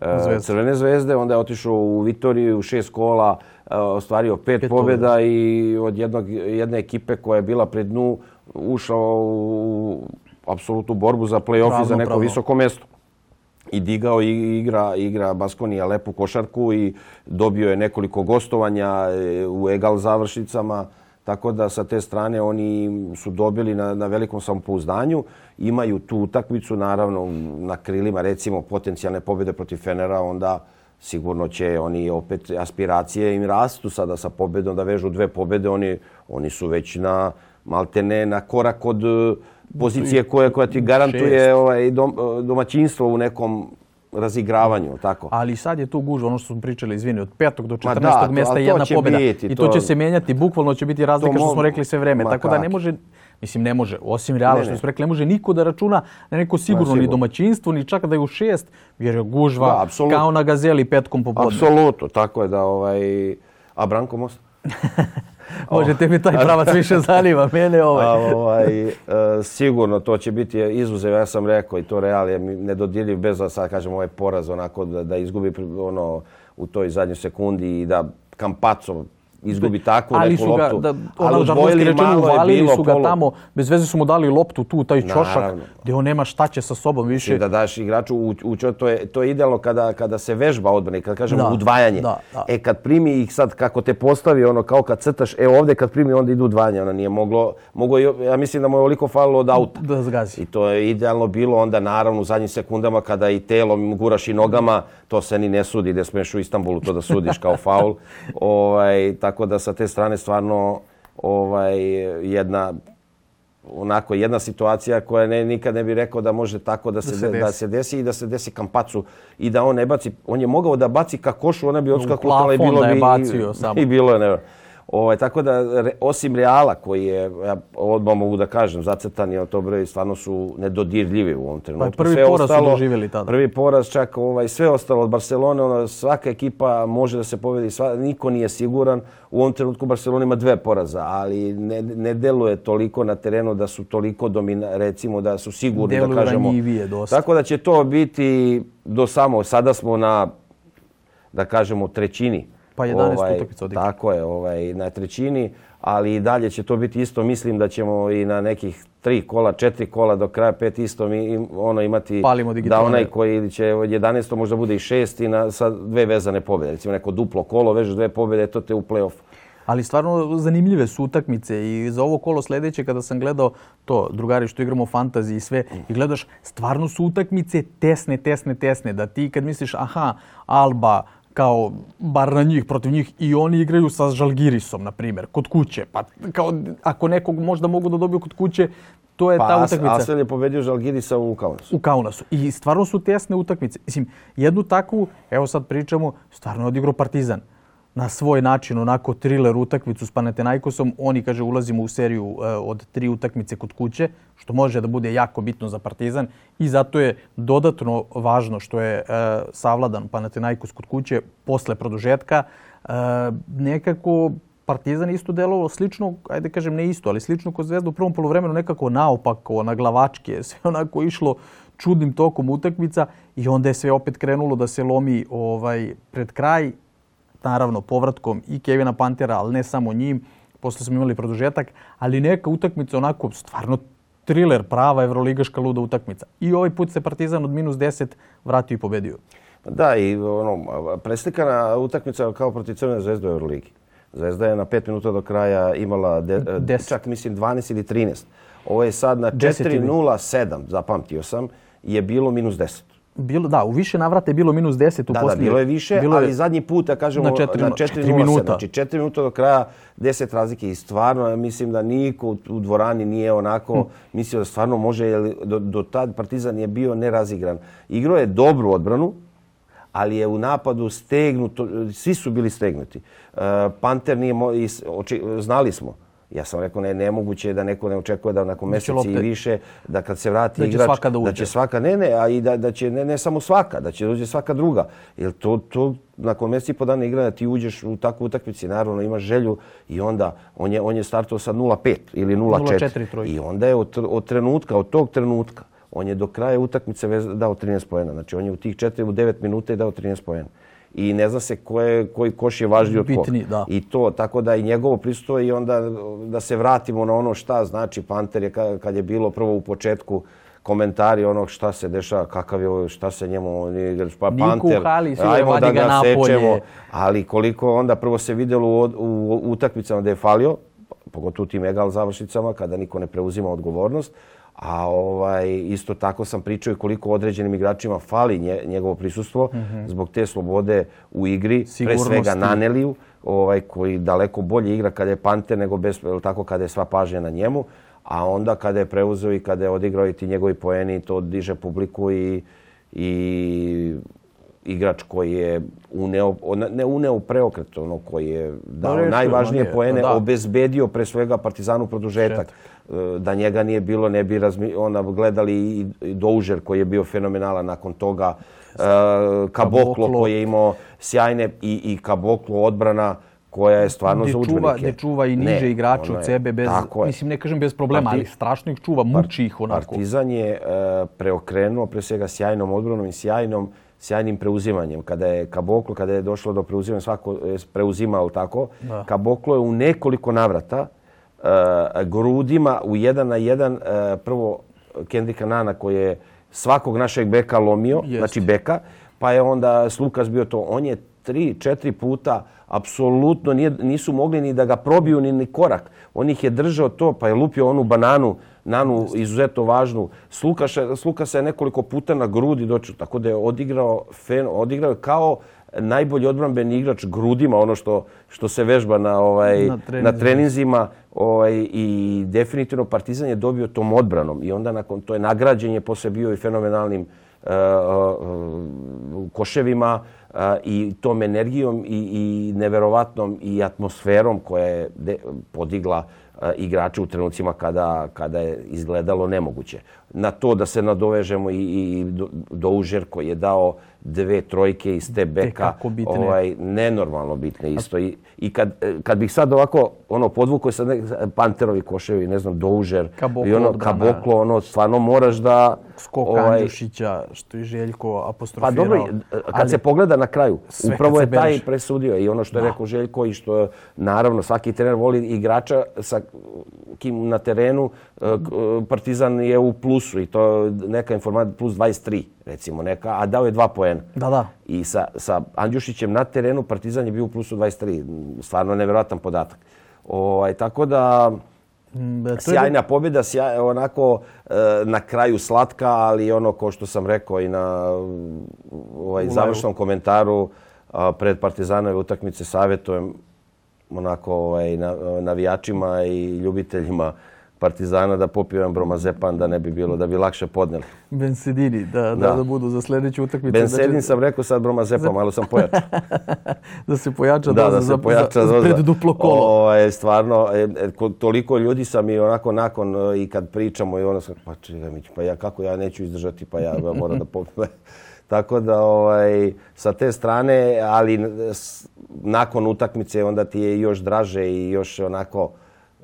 uh, Crvene zvezde, onda je otišao u Vitoriju u šest kola, ostvario pet, pet pobjeda i od jednog, jedne ekipe koja je bila pred dnu ušao u apsolutnu borbu za play-off i za neko visoko mjesto. I digao i igra, igra Baskonija lepu košarku i dobio je nekoliko gostovanja e, u egal završnicama. Tako da sa te strane oni su dobili na, na velikom samopouzdanju. Imaju tu utakmicu, naravno, na krilima, recimo, potencijalne pobjede protiv Fenera, onda sigurno će oni opet aspiracije im rastu sada sa pobjedom, da vežu dve pobjede. Oni, oni su već na, maltene na korak od pozicije koja, koja ti garantuje ovaj, dom, domaćinstvo u nekom razigravanju, tako. Ali sad je tu gužva, ono što smo pričali, izvini, od petog do 14. Da, mjesta je jedna pobjeda. I to, će se mijenjati, bukvalno će biti razlika što smo rekli sve vreme. Tako da ne može, mislim ne može, osim realno što smo rekli, ne može niko da računa na neko sigurno ni domaćinstvo, ni čak da je u šest, jer je gužva kao na gazeli petkom popodne. Apsolutno, tako je da ovaj... A Branko Most? Možete mi taj pravac više zanima, mene ovaj. A, ovaj e, sigurno to će biti izuzev, ja sam rekao i to real je nedodirljiv bez da sad kažem ovaj poraz onako da, da izgubi ono u toj zadnjoj sekundi i da Kampaco izgubi takvu ali neku loptu. Da, ali odvojili rečeno, uvalili su ga tamo, bez veze su mu dali loptu tu, taj čošak, gdje on nema šta će sa sobom više. Da daš igraču, u, u, to, je, to je idealno kada, kada se vežba odbrane, kada kažemo udvajanje. Da, da. E kad primi ih sad, kako te postavi, ono kao kad crtaš, e ovdje kad primi onda idu udvajanje, ono nije moglo, moglo ja mislim da mu je oliko falilo od auta. Da zgazi. I to je idealno bilo onda naravno u zadnjim sekundama kada i telom guraš i nogama, to se ni ne sudi, da smiješ u Istanbulu to da sudiš kao faul. ovaj, tako da sa te strane stvarno ovaj, jedna onako jedna situacija koja ne, nikad ne bi rekao da može tako da se, da se, desi. da se desi i da se desi Kampacu i da on ne baci, on je mogao da baci ka košu, ona bi odskakutala i bilo bi, bacio i, i bilo je ne. Ovaj, tako da, osim Reala, koji je, ja odmah mogu da kažem, zacrtan je to broj, stvarno su nedodirljivi u ovom trenutku. Pa prvi sve poraz ostalo, su doživjeli tada. Prvi poraz, čak ovaj, sve ostalo od Barcelone, ono, svaka ekipa može da se pobedi, sva, niko nije siguran. U ovom trenutku Barcelona ima dve poraza, ali ne, ne deluje toliko na terenu da su toliko domina, recimo da su sigurni, Deluju da kažemo. dosta. Tako da će to biti do samo, sada smo na, da kažemo, trećini pa 11 ovaj, utakmica Tako je, ovaj, na trećini, ali i dalje će to biti isto. Mislim da ćemo i na nekih tri kola, četiri kola do kraja pet isto mi ono imati da onaj koji će 11 možda bude i šest i na, sa dve vezane pobjede. Recimo neko duplo kolo, vežeš dve pobjede, to te u play-off. Ali stvarno zanimljive su utakmice i za ovo kolo sljedeće kada sam gledao to, drugari što igramo fantazi i sve, i gledaš, stvarno su utakmice tesne, tesne, tesne, da ti kad misliš, aha, Alba, kao bar na njih, protiv njih i oni igraju sa Žalgirisom, na primjer, kod kuće. Pa kao, ako nekog možda mogu da dobiju kod kuće, to je pa, ta utakmica. Asvel je pobedio Žalgirisa u Kaunasu. U Kaunasu. I stvarno su tesne utakmice. Mislim, jednu takvu, evo sad pričamo, stvarno je odigrao Partizan na svoj način onako thriller utakmicu s Panathinaikosom. Oni, kaže, ulazimo u seriju uh, od tri utakmice kod kuće, što može da bude jako bitno za Partizan i zato je dodatno važno što je uh, savladan Panathinaikos kod kuće posle produžetka. Uh, nekako Partizan isto delovalo slično, ajde kažem ne isto, ali slično kod Zvezda u prvom polovremenu nekako naopako, na glavačke, sve onako išlo čudnim tokom utakmica i onda je sve opet krenulo da se lomi ovaj pred kraj naravno povratkom i Kevina Pantera, ali ne samo njim. Posle smo imali produžetak, ali neka utakmica onako stvarno thriller, prava evroligaška luda utakmica. I ovaj put se Partizan od minus 10 vratio i pobedio. Da, i ono, preslikana utakmica kao protiv Crvene zvezde u Euroligi. Zvezda je na 5 minuta do kraja imala de, čak mislim 12 ili 13. Ovo je sad na 4.07, zapamtio sam, je bilo minus 10 bilo, da, u više navrata je bilo minus 10 u da, posljednje. Da, bilo je više, bilo ali zadnji put, da kažemo, na 4, na 4, minuta. Znači 4 minuta do kraja 10 razlike i stvarno mislim da niko u, u dvorani nije onako hm. mislio da stvarno može, jer do, do tad Partizan je bio nerazigran. Igro je dobru odbranu, ali je u napadu stegnuto, svi su bili stegnuti. Uh, Panter nije, mo, znali smo, ja sam rekao, ne, nemoguće je da neko ne očekuje da nakon mjeseci i više, da kad se vrati da će igrač, svaka da, da će svaka, ne, ne, a i da, da će ne, ne samo svaka, da će dođe svaka druga. Jer to, to nakon mjeseci i po dana igranja ti uđeš u takvu utakmici, naravno imaš želju i onda on je, on je startao sa 0-5 ili 0-4. I onda je od, od trenutka, od tog trenutka, on je do kraja utakmice dao 13 pojena. Znači on je u tih 4 u 9 minuta je dao 13 pojena i ne zna se ko je, koji koš je važniji od kog. I to, tako da i njegovo prisustvo i onda da se vratimo na ono šta znači Panter je kad je bilo prvo u početku komentari onog šta se dešava, kakav je ovo, šta se njemu pa Panter, ajmo da ga sečemo, ali koliko onda prvo se vidjelo u, u, u utakmicama da je falio, pogotovo u tim egal završnicama kada niko ne preuzima odgovornost, A ovaj, isto tako sam pričao i koliko određenim igračima fali nje, njegovo prisustvo mm -hmm. zbog te slobode u igri, pre svega Naneliju, ovaj, koji daleko bolje igra kada je Panter nego bez, tako kada je sva pažnja na njemu. A onda kada je preuzeo i kada je odigrao i ti njegovi poeni, to diže publiku i, i igrač koji je uneo, ne uneo preokret, ono koji je dao Rešio, najvažnije poene, da. obezbedio pre svega Partizanu produžetak. Šet. Da njega nije bilo, ne bi razmi, ona gledali i, Doužer koji je bio fenomenalan nakon toga. Kaboklo, Kaboklo koji je imao sjajne i, i Kaboklo odbrana koja je stvarno za udžbenike. Gdje čuva i niže ne, igrače od sebe, bez, mislim ne kažem bez problema, Parti, ali strašno ih čuva, muči ih onako. Partizan je uh, preokrenuo pre svega sjajnom odbranom i sjajnom sjajnim preuzimanjem. Kada je Kaboklo, kada je došlo do preuzimanja, svako je preuzimao tako, da. Kaboklo je u nekoliko navrata grudima u jedan na jedan uh, prvo Kendrika Nana koji je svakog našeg beka lomio, znači beka, pa je onda Slukas bio to. On je tri, četiri puta apsolutno nije, nisu mogli ni da ga probiju ni, ni korak. On ih je držao to, pa je lupio onu bananu Nanu izuzetno važnu. Slukaša, Sluka se je nekoliko puta na grudi doču, tako da je odigrao, fen, odigrao kao najbolji odbranbeni igrač grudima, ono što, što se vežba na, ovaj, na, treninzima. na treninzima. Ovaj, I definitivno Partizan je dobio tom odbranom. I onda nakon to je nagrađenje posle bio i fenomenalnim uh, uh, koševima uh, i tom energijom i, i neverovatnom i atmosferom koja je de, podigla igrače u trenucima kada, kada je izgledalo nemoguće. Na to da se nadovežemo i, i Doužer koji je dao dve trojke iz te beka, ovaj, nenormalno bitne isto. I, i kad, kad bih sad ovako ono podvukao sad ne, Panterovi koševi, ne znam, Doužer Kaboklo, i ono, Kaboklo, ono, stvarno moraš da... Skok ovaj, Andjušića, što je Željko apostrofirao. Pa dobro, kad ali, se pogleda na kraju, upravo je taj presudio i ono što je da. rekao Željko i što naravno svaki trener voli igrača sa kim na terenu e, Partizan je u plusu i to neka informacija plus 23 recimo neka, a dao je dva poena. Da, da. I sa, sa Andjušićem na terenu Partizan je bio u plusu 23. Stvarno nevjerojatan podatak. Ovaj, tako da, mm, sjajna pobjeda, sjaj, onako e, na kraju slatka, ali ono ko što sam rekao i na ovaj, završnom komentaru pred Partizanove utakmice savjetujem onako ovaj, navijačima i ljubiteljima Partizana da popiju jedan bromazepan da ne bi bilo, da bi lakše podneli. Bensedini, da, da. da, da budu za sljedeću utakmicu. Bensedin znači... sam rekao sad bromazepan, malo sam pojačao. da se pojača da, da, se pojača za, pred duplo kolo. O, je, stvarno, e, e, toliko ljudi sam i onako nakon e, i kad pričamo i ono sam, pa čekaj mi, pa ja kako ja neću izdržati, pa ja, ja moram da popijem. Tako da ovaj, sa te strane, ali nakon utakmice onda ti je još draže i još onako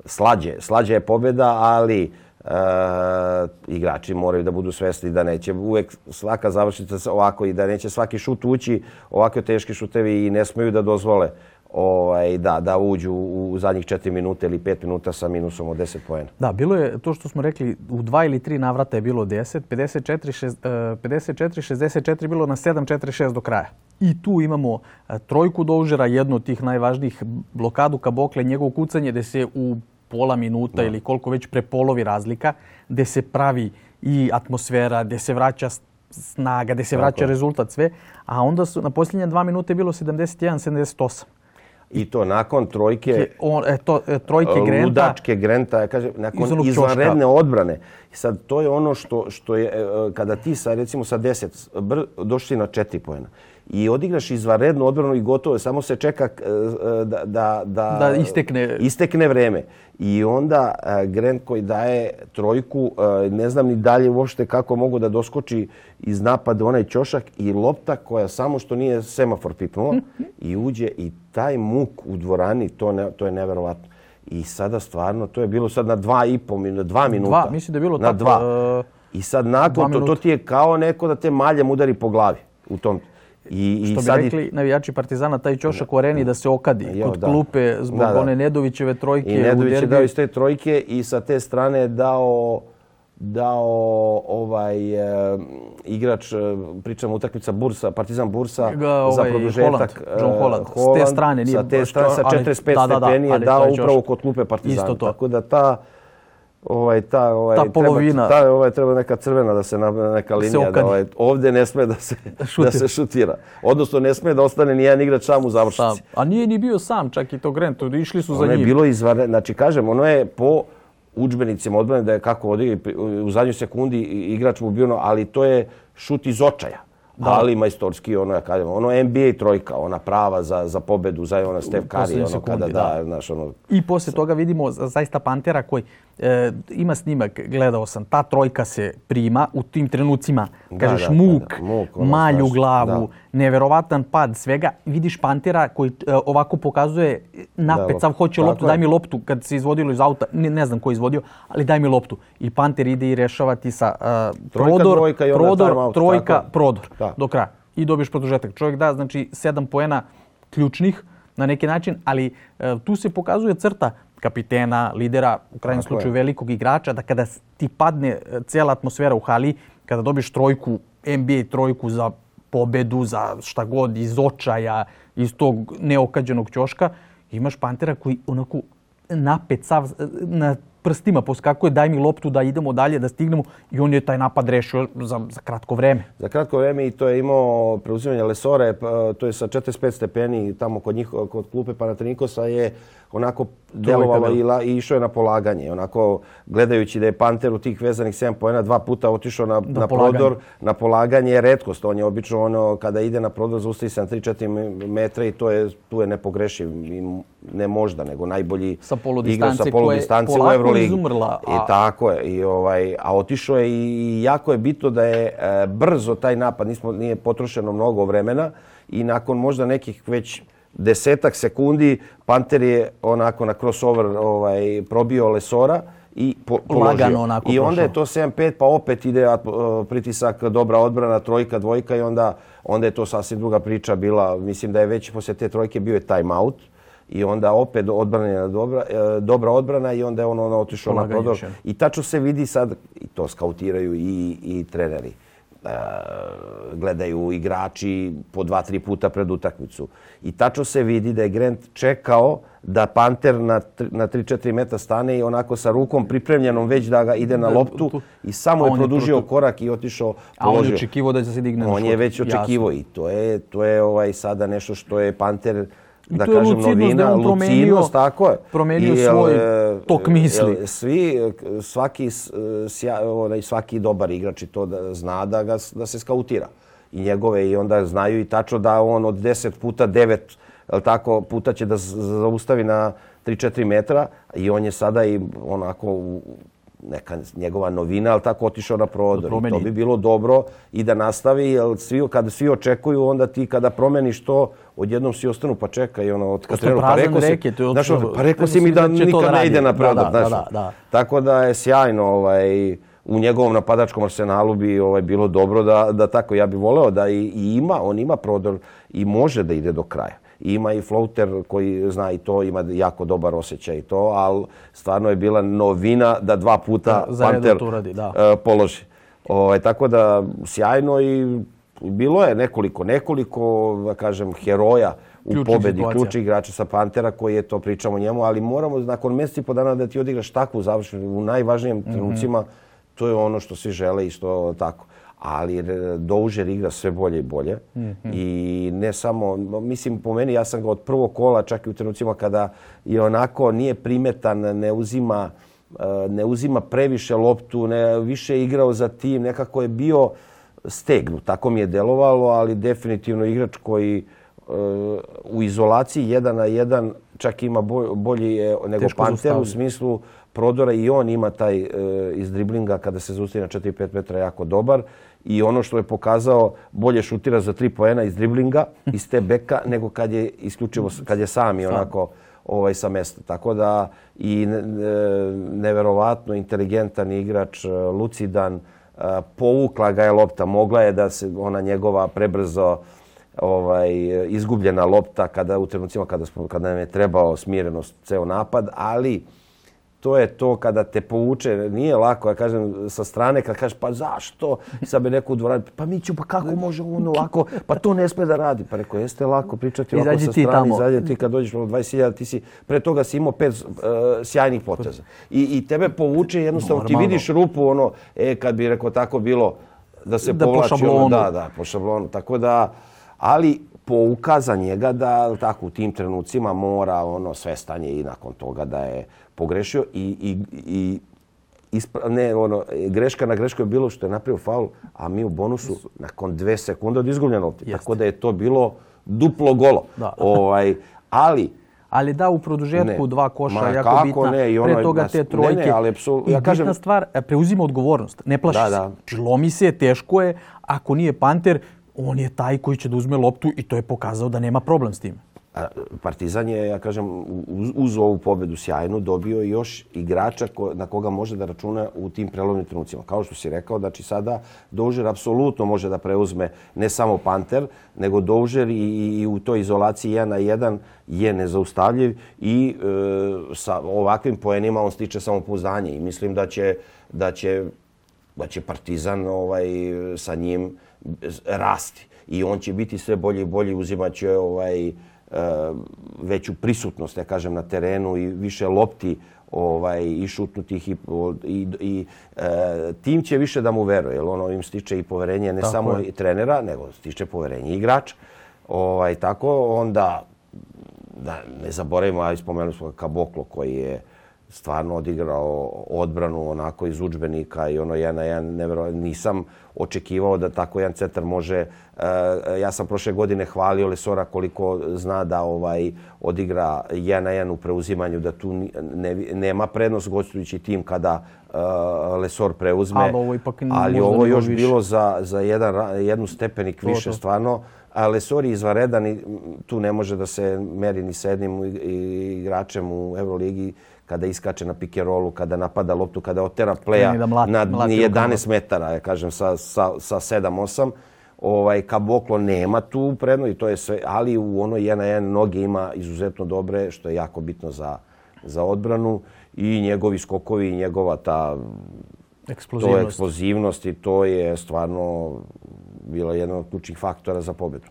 slađe. Slađe je pobjeda, ali e, igrači moraju da budu svesni da neće uvek svaka završnica ovako i da neće svaki šut ući ovakve teški šutevi i ne smiju da dozvole ovaj, da, da uđu u zadnjih 4 minute ili 5 minuta sa minusom od 10 poena. Da, bilo je to što smo rekli, u dva ili tri navrata je bilo 10, 54, 54 64 bilo na 7, 4, 6 do kraja. I tu imamo e, trojku Doužera, jednu od tih najvažnijih blokadu Kabokle, njegov kucanje gde se u pola minuta da. ili koliko već prepolovi razlika, gde se pravi i atmosfera, gde se vraća snaga, gde se vraća Tako. rezultat sve. A onda su na posljednje dva minute bilo 71-78. I to nakon trojke... On, e, to, e, trojke Grenta. Ludačke Grenta, kaže, nakon izvanredne odbrane. I sad, to je ono što, što je, e, kada ti sa, recimo, sa 10 br, došli na 4 pojena i odigraš izvanrednu odbranu i gotovo, samo se čeka e, da, da, da, da istekne. istekne vreme. I onda Grant koji daje trojku, ne znam ni dalje uopšte kako mogu da doskoči iz napada onaj ćošak i lopta koja samo što nije semafor pipnula i uđe i taj muk u dvorani, to, ne, to je neverovatno. I sada stvarno, to je bilo sad na dva i po minuta, dva minuta. Dva, mislim da je bilo na tako, dva. I sad nakon to, to ti je kao neko da te maljem udari po glavi u tom. I, Što i bi sad rekli i... navijači Partizana, taj Ćošak u areni da se okadi jo, kod da. klupe zbog da, da. one Nedovićeve trojke. I Nedović je dao iz te trojke i sa te strane dao dao ovaj e, igrač, e, pričamo utakmica Bursa, Partizan Bursa Ga, ovaj, za produžetak. Holland, John Holland. Holland. S te strane nije sa te strane sa 45 ali, stepeni je dao upravo kod klupe Partizana. Isto to. Tako da ta ovaj ta ovaj ta polovina treba, ta ovaj treba neka crvena da se na neka linija da ovaj ovde ne sme da se da se šutira. Odnosno ne sme da ostane ni jedan igrač sam u završnici. A nije ni bio sam, čak i to Grant, išli su ono za njim. Ono je bilo izvanredno, znači kažem, ono je po učbenicima odbrane da je kako odigri u zadnjoj sekundi igrač mu bio, ali to je šut iz očaja. Da. Ali majstorski, ono, ja kažem, ono NBA trojka, ona prava za, za pobedu, za ona Steph Curry, ono, sekundi, kada da, znaš, ono... I posle toga vidimo zaista Pantera koji e, ima snimak, gledao sam, ta trojka se prima u tim trenucima, da, kažeš da, muk, da, muk ono, malju znaš, glavu, neverovatan pad svega. Vidiš Pantera koji e, ovako pokazuje napet, sav hoće loptu, je. daj mi loptu kad se izvodilo iz auta, ne, ne znam ko je izvodio, ali daj mi loptu. I Panter ide i rešava ti sa uh, trojka, prodor, trojka, prodor, trojka, prodor da. do kraja. I dobiješ produžetak. Čovjek da, znači, sedam poena ključnih na neki način, ali uh, tu se pokazuje crta kapitena, lidera, u krajnjem slučaju velikog igrača, da kada ti padne e, cijela atmosfera u hali, kada dobiš trojku, NBA trojku za pobedu, za šta god, iz očaja, iz tog neokađenog ćoška, imaš Pantera koji onako napet sav, na prstima poskakuje, daj mi loptu da idemo dalje, da stignemo i on je taj napad rešio za, za kratko vreme. Za kratko vreme i to je imao preuzimanje Lesore, to je sa 45 stepeni tamo kod njih, kod klupe Panatinikosa je onako delovalo i, la, i išao je na polaganje. Onako, gledajući da je Panter u tih vezanih 7 pojena dva puta otišao na, na, prodor, na polaganje je redkost. On je obično ono, kada ide na prodor, zaustavi se na 3-4 metra i to je, tu je nepogrešiv. Ne možda, nego najbolji sa igra sa polu distance u Euroligi. Izumrla, a... I tako je. I, ovaj, a otišao je i jako je bitno da je e, brzo taj napad. Nismo, nije potrošeno mnogo vremena i nakon možda nekih već desetak sekundi Panter je onako na crossover ovaj, probio Lesora i po, položio. onako I onda je to 7-5 pa opet ide pritisak, dobra odbrana, trojka, dvojka i onda, onda je to sasvim druga priča bila. Mislim da je već poslije te trojke bio je time out i onda opet odbrana dobra, e, dobra odbrana i onda je on ono otišao na prodor. I tačno se vidi sad, i to skautiraju i, i treneri. E, gledaju igrači po dva, tri puta pred utakmicu. I tačno se vidi da je Grant čekao da Panter na, na 3-4 meta stane i onako sa rukom pripremljenom već da ga ide na loptu i samo je produžio je korak i otišao. A on je očekivo da će se digne On je već očekivo i to je, to je ovaj sada nešto što je Panter da kažem novina, da lucidnost, tako je. Promenio I, svoj tok misli. Jel, svi, svaki, sja, onaj, svaki dobar igrač i to da zna da, ga, da se skautira. I njegove i onda znaju i tačno da on od 10 puta 9 jel tako, puta će da zaustavi na 3-4 metra i on je sada i onako neka njegova novina, ali tako otišao na prodor. I to bi bilo dobro i da nastavi, jer svi, kada svi očekuju, onda ti kada promeniš to, odjednom svi ostanu pa čekaj, ono, od Katrenu, pa rekao si, znaš, pa rekao si mi da nikad da ne ide na prodor, da, da, znaš. Da, da, Tako da je sjajno, ovaj, u njegovom napadačkom arsenalu bi ovaj bilo dobro da, da tako, ja bih voleo da i, i ima, on ima prodor i može da ide do kraja ima i floater koji zna i to, ima jako dobar osjećaj i to, ali stvarno je bila novina da dva puta da, Panter uradi, da. Uh, položi. Ovaj, tako da sjajno i bilo je nekoliko, nekoliko, da kažem, heroja u Ključni pobedi, ključi igrača sa Pantera koji je to pričamo njemu, ali moramo nakon mjeseci i po dana da ti odigraš takvu završenu u najvažnijim mm -hmm. trenucima, to je ono što svi žele i što tako ali Doužer igra sve bolje i bolje. Mm -hmm. I ne samo, mislim po meni, ja sam ga od prvog kola, čak i u trenucima kada je onako nije primetan, ne uzima, e, ne uzima previše loptu, ne više igrao za tim, nekako je bio stegnu. Tako mi je delovalo, ali definitivno igrač koji e, u izolaciji jedan na jedan čak ima bolji nego Panter u smislu prodora i on ima taj e, iz driblinga kada se zaustavi na 4-5 metra jako dobar i ono što je pokazao bolje šutira za tri poena iz driblinga, iz te beka, nego kad je isključivo, kad je sam i onako ovaj, sa mesta. Tako da i neverovatno inteligentan igrač, lucidan, povukla ga je lopta, mogla je da se ona njegova prebrzo ovaj, izgubljena lopta kada u trenucima kada, kada nam je trebao smirenost ceo napad, ali to je to kada te povuče, nije lako, ja kažem sa strane kad kažeš pa zašto, sad bi neko u pa Miću, pa kako može ono lako, pa to ne sme da radi. Pa rekao, jeste lako pričati ovako sa strane, izađe ti kad dođeš na 20.000, ti si, pre toga si imao pet uh, sjajnih poteza. I, I tebe povuče jednostavno, ti vidiš rupu, ono, e, kad bi rekao tako bilo, da se da povlači, po ono, da, da, po šablonu. Tako da, ali pouka za njega da tako u tim trenucima mora ono sve stanje i nakon toga da je pogrešio i, i, i ispra, ne, ono, greška na grešku je bilo što je napravio faul, a mi u bonusu nakon dve sekunde od izgubljene lopte. Tako da je to bilo duplo golo. Da. Ovaj, ali ali da u produžetku dva koša Ma, jako kako bitna. Ne, i ono, pre toga te trojke. Ne, ne, ali I ja kažem... bitna stvar, e, preuzima odgovornost. Ne plaši da, se. Da. Znači, lomi se, teško je. Ako nije Panter, on je taj koji će da uzme loptu i to je pokazao da nema problem s tim. Partizan je, ja kažem, uz, ovu pobedu sjajnu dobio još igrača na koga može da računa u tim prelomnim trenucima. Kao što si rekao, znači sada Doužer apsolutno može da preuzme ne samo Panter, nego Doužer i, u toj izolaciji 1 na 1 je nezaustavljiv i e, sa ovakvim poenima on stiče samopouzdanje i mislim da će, da će, da će Partizan ovaj, sa njim rasti. I on će biti sve bolji i bolji, uzimat će ovaj, veću prisutnost, ja kažem, na terenu i više lopti ovaj, i šutnutih i, i, i e, tim će više da mu veruje, jer ono im stiče i poverenje ne samo i trenera, nego stiče poverenje igrača. Ovaj, tako onda, da ne zaboravimo, a spomenuli smo Kaboklo koji je stvarno odigrao odbranu onako iz učbenika i ono jedan na jedan nevjero, nisam očekivao da tako jedan centar može uh, ja sam prošle godine hvalio Lesora koliko zna da ovaj odigra jedan na jedan u preuzimanju da tu ne, nema prednost gostujući tim kada uh, Lesor preuzme ali ovo, ipak ali ovo još više. bilo za, za jedan, jednu stepenik to, više to. stvarno a Lesor je izvaredan i tu ne može da se meri ni sa jednim igračem u Euroligi kada iskače na pikerolu, kada napada loptu, kada otera pleja na 11 metara, ja kažem, sa, sa, sa 7-8. Ovaj, Kaboklo nema tu predno i to je sve, ali u ono jedan na jedan noge ima izuzetno dobre, što je jako bitno za, za odbranu i njegovi skokovi i njegova ta eksplozivnost. To eksplozivnost i to je stvarno bilo jedan od ključnih faktora za pobedu.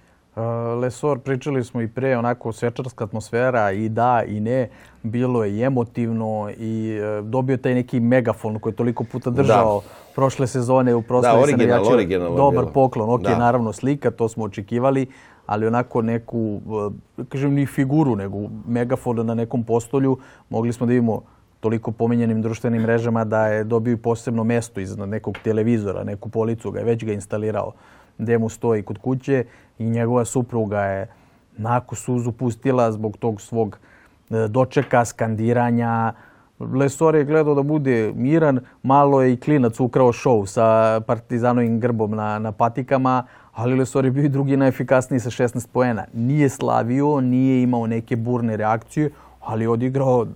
Lesor, pričali smo i pre, onako svečarska atmosfera i da i ne, bilo je emotivno i e, dobio taj neki megafon koji je toliko puta držao prošle sezone u proslavi da, original, original, Dobar poklon, ok, naravno slika, to smo očekivali, ali onako neku, e, kažem ni figuru, nego megafon na nekom postolju, mogli smo da vidimo toliko pominjenim društvenim mrežama da je dobio posebno mesto iznad nekog televizora, neku policu ga je već ga instalirao gde mu stoji kod kuće i njegova supruga je naku suzu pustila zbog tog svog e, dočeka, skandiranja. Lesor je gledao da bude miran, malo je i klinac ukrao šov sa partizanovim grbom na, na patikama, ali Lesor je bio i drugi najefikasniji sa 16 poena. Nije slavio, nije imao neke burne reakcije, ali je odigrao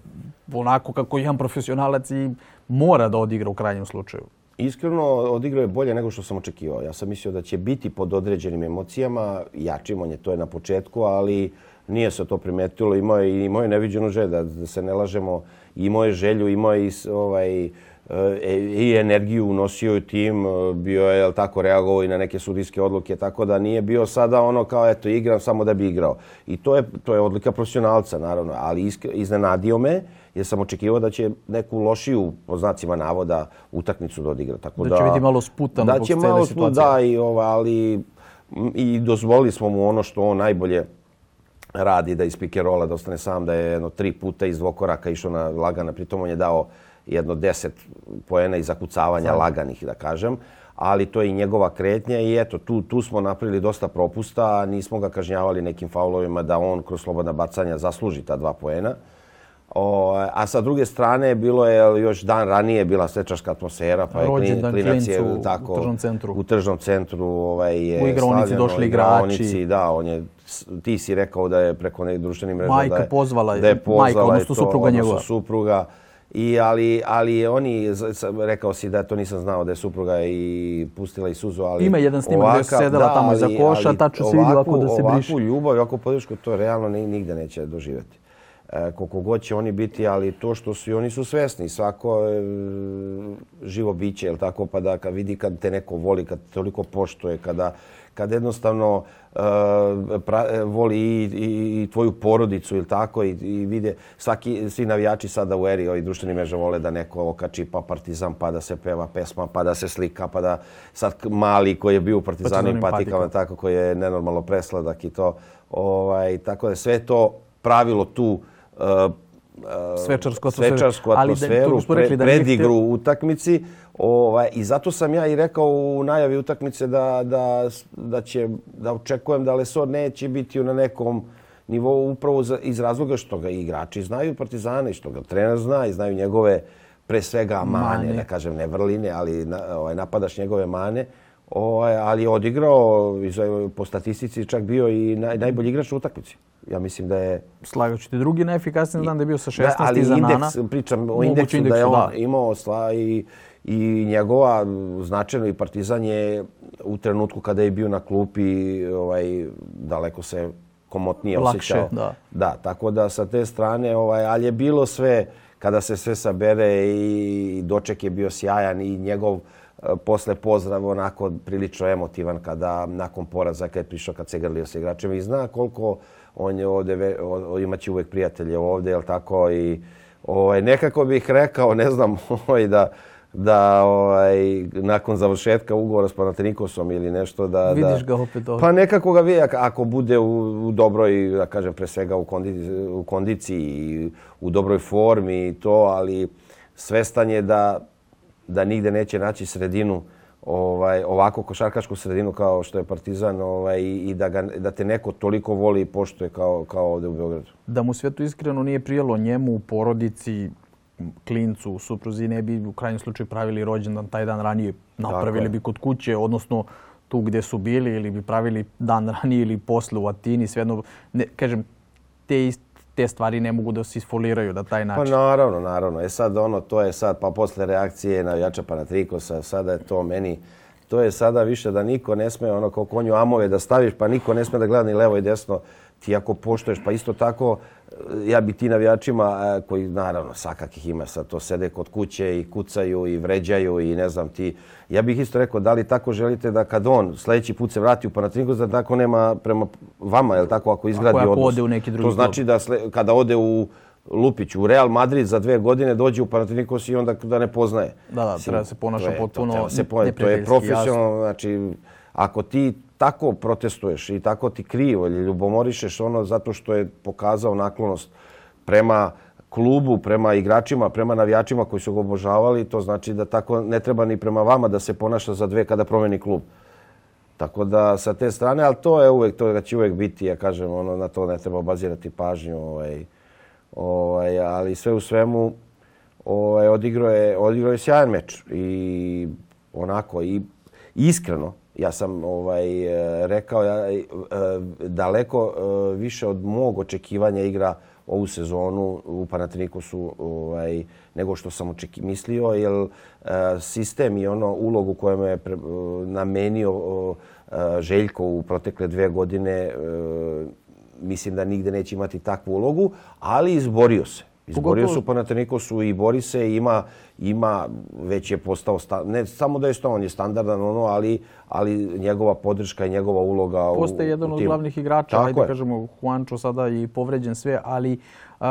onako kako jedan profesionalac i mora da odigra u krajnjem slučaju. Iskreno, odigrao je bolje nego što sam očekivao. Ja sam mislio da će biti pod određenim emocijama, jačim, on je to je na početku, ali nije se to primetilo. Imao je, imao je neviđenu želju, da, da se ne lažemo. Imao je želju, imao je ovaj, i energiju unosio u tim, bio je tako reagovao i na neke sudijske odluke, tako da nije bio sada ono kao eto igram samo da bi igrao. I to je, to je odlika profesionalca, naravno, ali iznenadio me jer sam očekivao da će neku lošiju, po znacima navoda, utakmicu da odigra. Tako da, će biti malo sputan da će malo sput, da, i, ova, ali i dozvolili smo mu ono što on najbolje radi, da iz pikerola, da ostane sam, da je jedno tri puta iz dvokoraka išao na lagana, pritom on je dao jedno deset poena i zakucavanja Sam. laganih, da kažem. ali to je i njegova kretnja i eto, tu, tu smo napravili dosta propusta, nismo ga kažnjavali nekim faulovima da on kroz slobodna bacanja zasluži ta dva poena. O, a sa druge strane, bilo je još dan ranije bila svečarska atmosfera, pa je klinac je tako, u tržnom centru. U tržnom centru ovaj, je U igraonici došli igrači. Da, on je, ti si rekao da je preko nekih društvenih mreža Majka da je, pozvala, da je pozvala majka, odnosno supruga njegova. supruga. I, ali, ali oni, rekao si da to nisam znao da je supruga i pustila i suzu, ali... Ima jedan snimak gdje se sedela tamo iza koša, tačno se vidi ovako da se briše. Ovakvu ljubav ovakvu podršku to realno nigde neće doživjeti. E, koliko god će oni biti, ali to što su i oni su svesni. Svako e, živo biće, jel tako, pa da kad vidi kad te neko voli, kad te toliko poštuje, kada, kad jednostavno e, voli i, i, tvoju porodicu ili tako? I, i vide svaki, svi navijači sada u eri i društveni meža vole da neko okači pa partizan pa da se peva pesma pa da se slika pa da sad mali koji je bio u partizanu i patikama tako koji je nenormalno presladak i to ovaj, tako da sve to pravilo tu Uh, svečarsku atmosferu, svečarsku atmosferu pre, predigru u utakmici. Ovaj, I zato sam ja i rekao u najavi utakmice da, da, da, će, da očekujem da Lesor neće biti na nekom nivou upravo za, iz razloga što ga igrači znaju Partizane, što ga trener zna i znaju njegove pre svega mane, mane. da kažem ne vrline, ali na, ovaj, napadaš njegove mane. Ovaj, ali je odigrao, po statistici čak bio i naj, najbolji igrač u utakmici ja mislim da je... Slagaću ti drugi najefikasniji, znam da je bio sa 16 da, ali iza indeks, Nana. pričam o indeksu, indeksu, da je on da. imao sla i, i njegova značajno i Partizan je u trenutku kada je bio na klupi ovaj, daleko se komotnije Lakše, osjećao. Da. da, tako da sa te strane, ovaj, ali je bilo sve, kada se sve sabere i doček je bio sjajan i njegov posle pozdrav onako prilično emotivan kada nakon poraza kad je prišao kad se grlio sa igračima i zna koliko on je ovdje, imaće uvijek prijatelje ovdje, jel tako, i ovaj, nekako bih rekao, ne znam, ovaj, da, da ovaj, nakon završetka ugovora s Panatenikosom ili nešto da... Vidiš ga opet Pa nekako ga vidi ako bude u, u dobroj, da kažem, pre svega u kondiciji, u kondiciji i u dobroj formi i to, ali svestan je da, da nigde neće naći sredinu ovaj, ovako košarkašku sredinu kao što je Partizan ovaj, i da, ga, da te neko toliko voli i poštuje kao, kao ovdje u Beogradu. Da mu sve to iskreno nije prijelo njemu u porodici, klincu, supruzi, ne bi u krajnjem slučaju pravili rođendan taj dan ranije, napravili bi kod kuće, odnosno tu gdje su bili ili bi pravili dan ranije ili posle u Atini, svejedno, kažem, te ist, te stvari ne mogu da se isfoliraju da taj način. Pa naravno, naravno. E sad ono, to je sad, pa posle reakcije na Jača Panatrikosa, sada je to meni, to je sada više da niko ne sme ono kao konju amove da staviš, pa niko ne sme da gleda ni levo i desno. Ti ako poštoješ, pa isto tako, ja bi ti navijačima, e, koji naravno svakakih ima sad, to sede kod kuće i kucaju i vređaju i ne znam ti. Ja bih isto rekao, da li tako želite da kad on sljedeći put se vrati u Panathinaikos, da tako nema prema vama, je tako, ako izgradi ako, ako ode u neki drugi To znači da kada ode u Lupić u Real Madrid za dve godine dođe u Panathinaikos i onda da ne poznaje. Da, da, treba se ponaša potpuno to, se ponaša, to je profesionalno, znači ako ti tako protestuješ i tako ti krivo ili ljubomorišeš ono zato što je pokazao naklonost prema klubu, prema igračima, prema navijačima koji su ga obožavali, to znači da tako ne treba ni prema vama da se ponaša za dve kada promeni klub. Tako da sa te strane, ali to je uvek, to će uvek biti, ja kažem, ono, na to ne treba bazirati pažnju, ovaj, ovaj, ali sve u svemu ovaj, odigrao je, odigrao je sjajan meč i onako i iskreno, ja sam ovaj rekao ja e, daleko e, više od mog očekivanja igra ovu sezonu u Panathinaikosu ovaj nego što sam očeki mislio jer e, sistem i ono ulogu koju je namenio Željko u protekle dve godine mislim da nigde neće imati takvu ulogu, ali izborio se. Izborio su Panathinaikosu i bori se ima, ima već je postao, sta, ne samo da je to, on je standardan, ono, ali, ali njegova podrška i njegova uloga Postaje jedan od glavnih igrača, Tako ajde je. kažemo, Juancho sada i povređen sve, ali uh,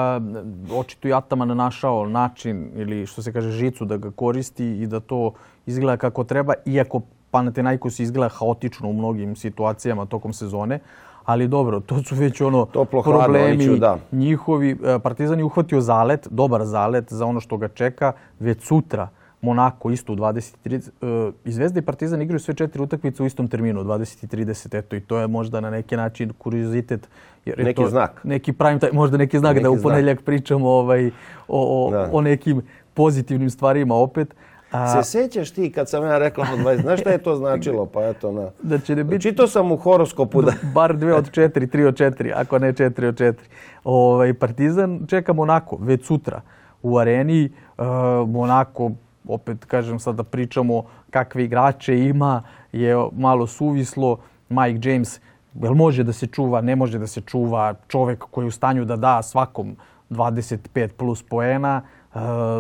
očito i Ataman našao način ili što se kaže žicu da ga koristi i da to izgleda kako treba, iako Panathinaikos izgleda haotično u mnogim situacijama tokom sezone ali dobro, to su već ono Toplo, problemi hladno, da. njihovi. E, Partizan je uhvatio zalet, dobar zalet za ono što ga čeka već sutra Monako isto u 20.30. E, I Zvezda i Partizan igraju sve četiri utakmice u istom terminu, u 20.30. Eto, i to je možda na neki način kuriozitet. Jer je neki to znak. Neki prime time, možda neki znak neki da u ponedjeljak pričamo ovaj, o, o, o nekim pozitivnim stvarima opet. A... Se sjećaš ti kad sam ja rekao od 20, znaš šta je to značilo? Pa eto na... Da će ne biti... Čito sam u horoskopu da... Bar dve od četiri, tri od četiri, ako ne četiri od četiri. Ovaj, Partizan čeka Monako već sutra u areni. Uh, Monako, opet kažem sad da pričamo kakve igrače ima, je malo suvislo. Mike James, jel može da se čuva, ne može da se čuva. Čovek koji je u stanju da da svakom 25 plus poena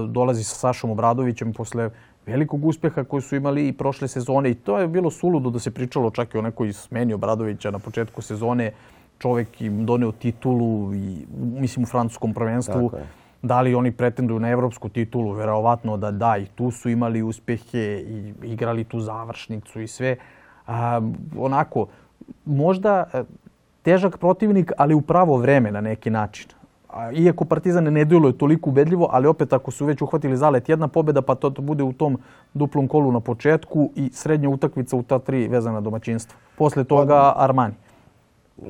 dolazi sa Sašom Obradovićem posle velikog uspeha koji su imali i prošle sezone i to je bilo suludo da se pričalo čak i o nekoj smeni Obradovića na početku sezone. Čovek im doneo titulu i mislim u francuskom prvenstvu. Da li oni pretenduju na evropsku titulu? Verovatno da da i tu su imali uspehe i igrali tu završnicu i sve. A, onako, možda e, težak protivnik, ali u pravo vreme na neki način iako Partizan ne djeluje toliko ubedljivo, ali opet ako su već uhvatili zalet jedna pobjeda, pa to, bude u tom duplom kolu na početku i srednja utakmica u ta tri vezana domaćinstva. Posle toga pa, Armani.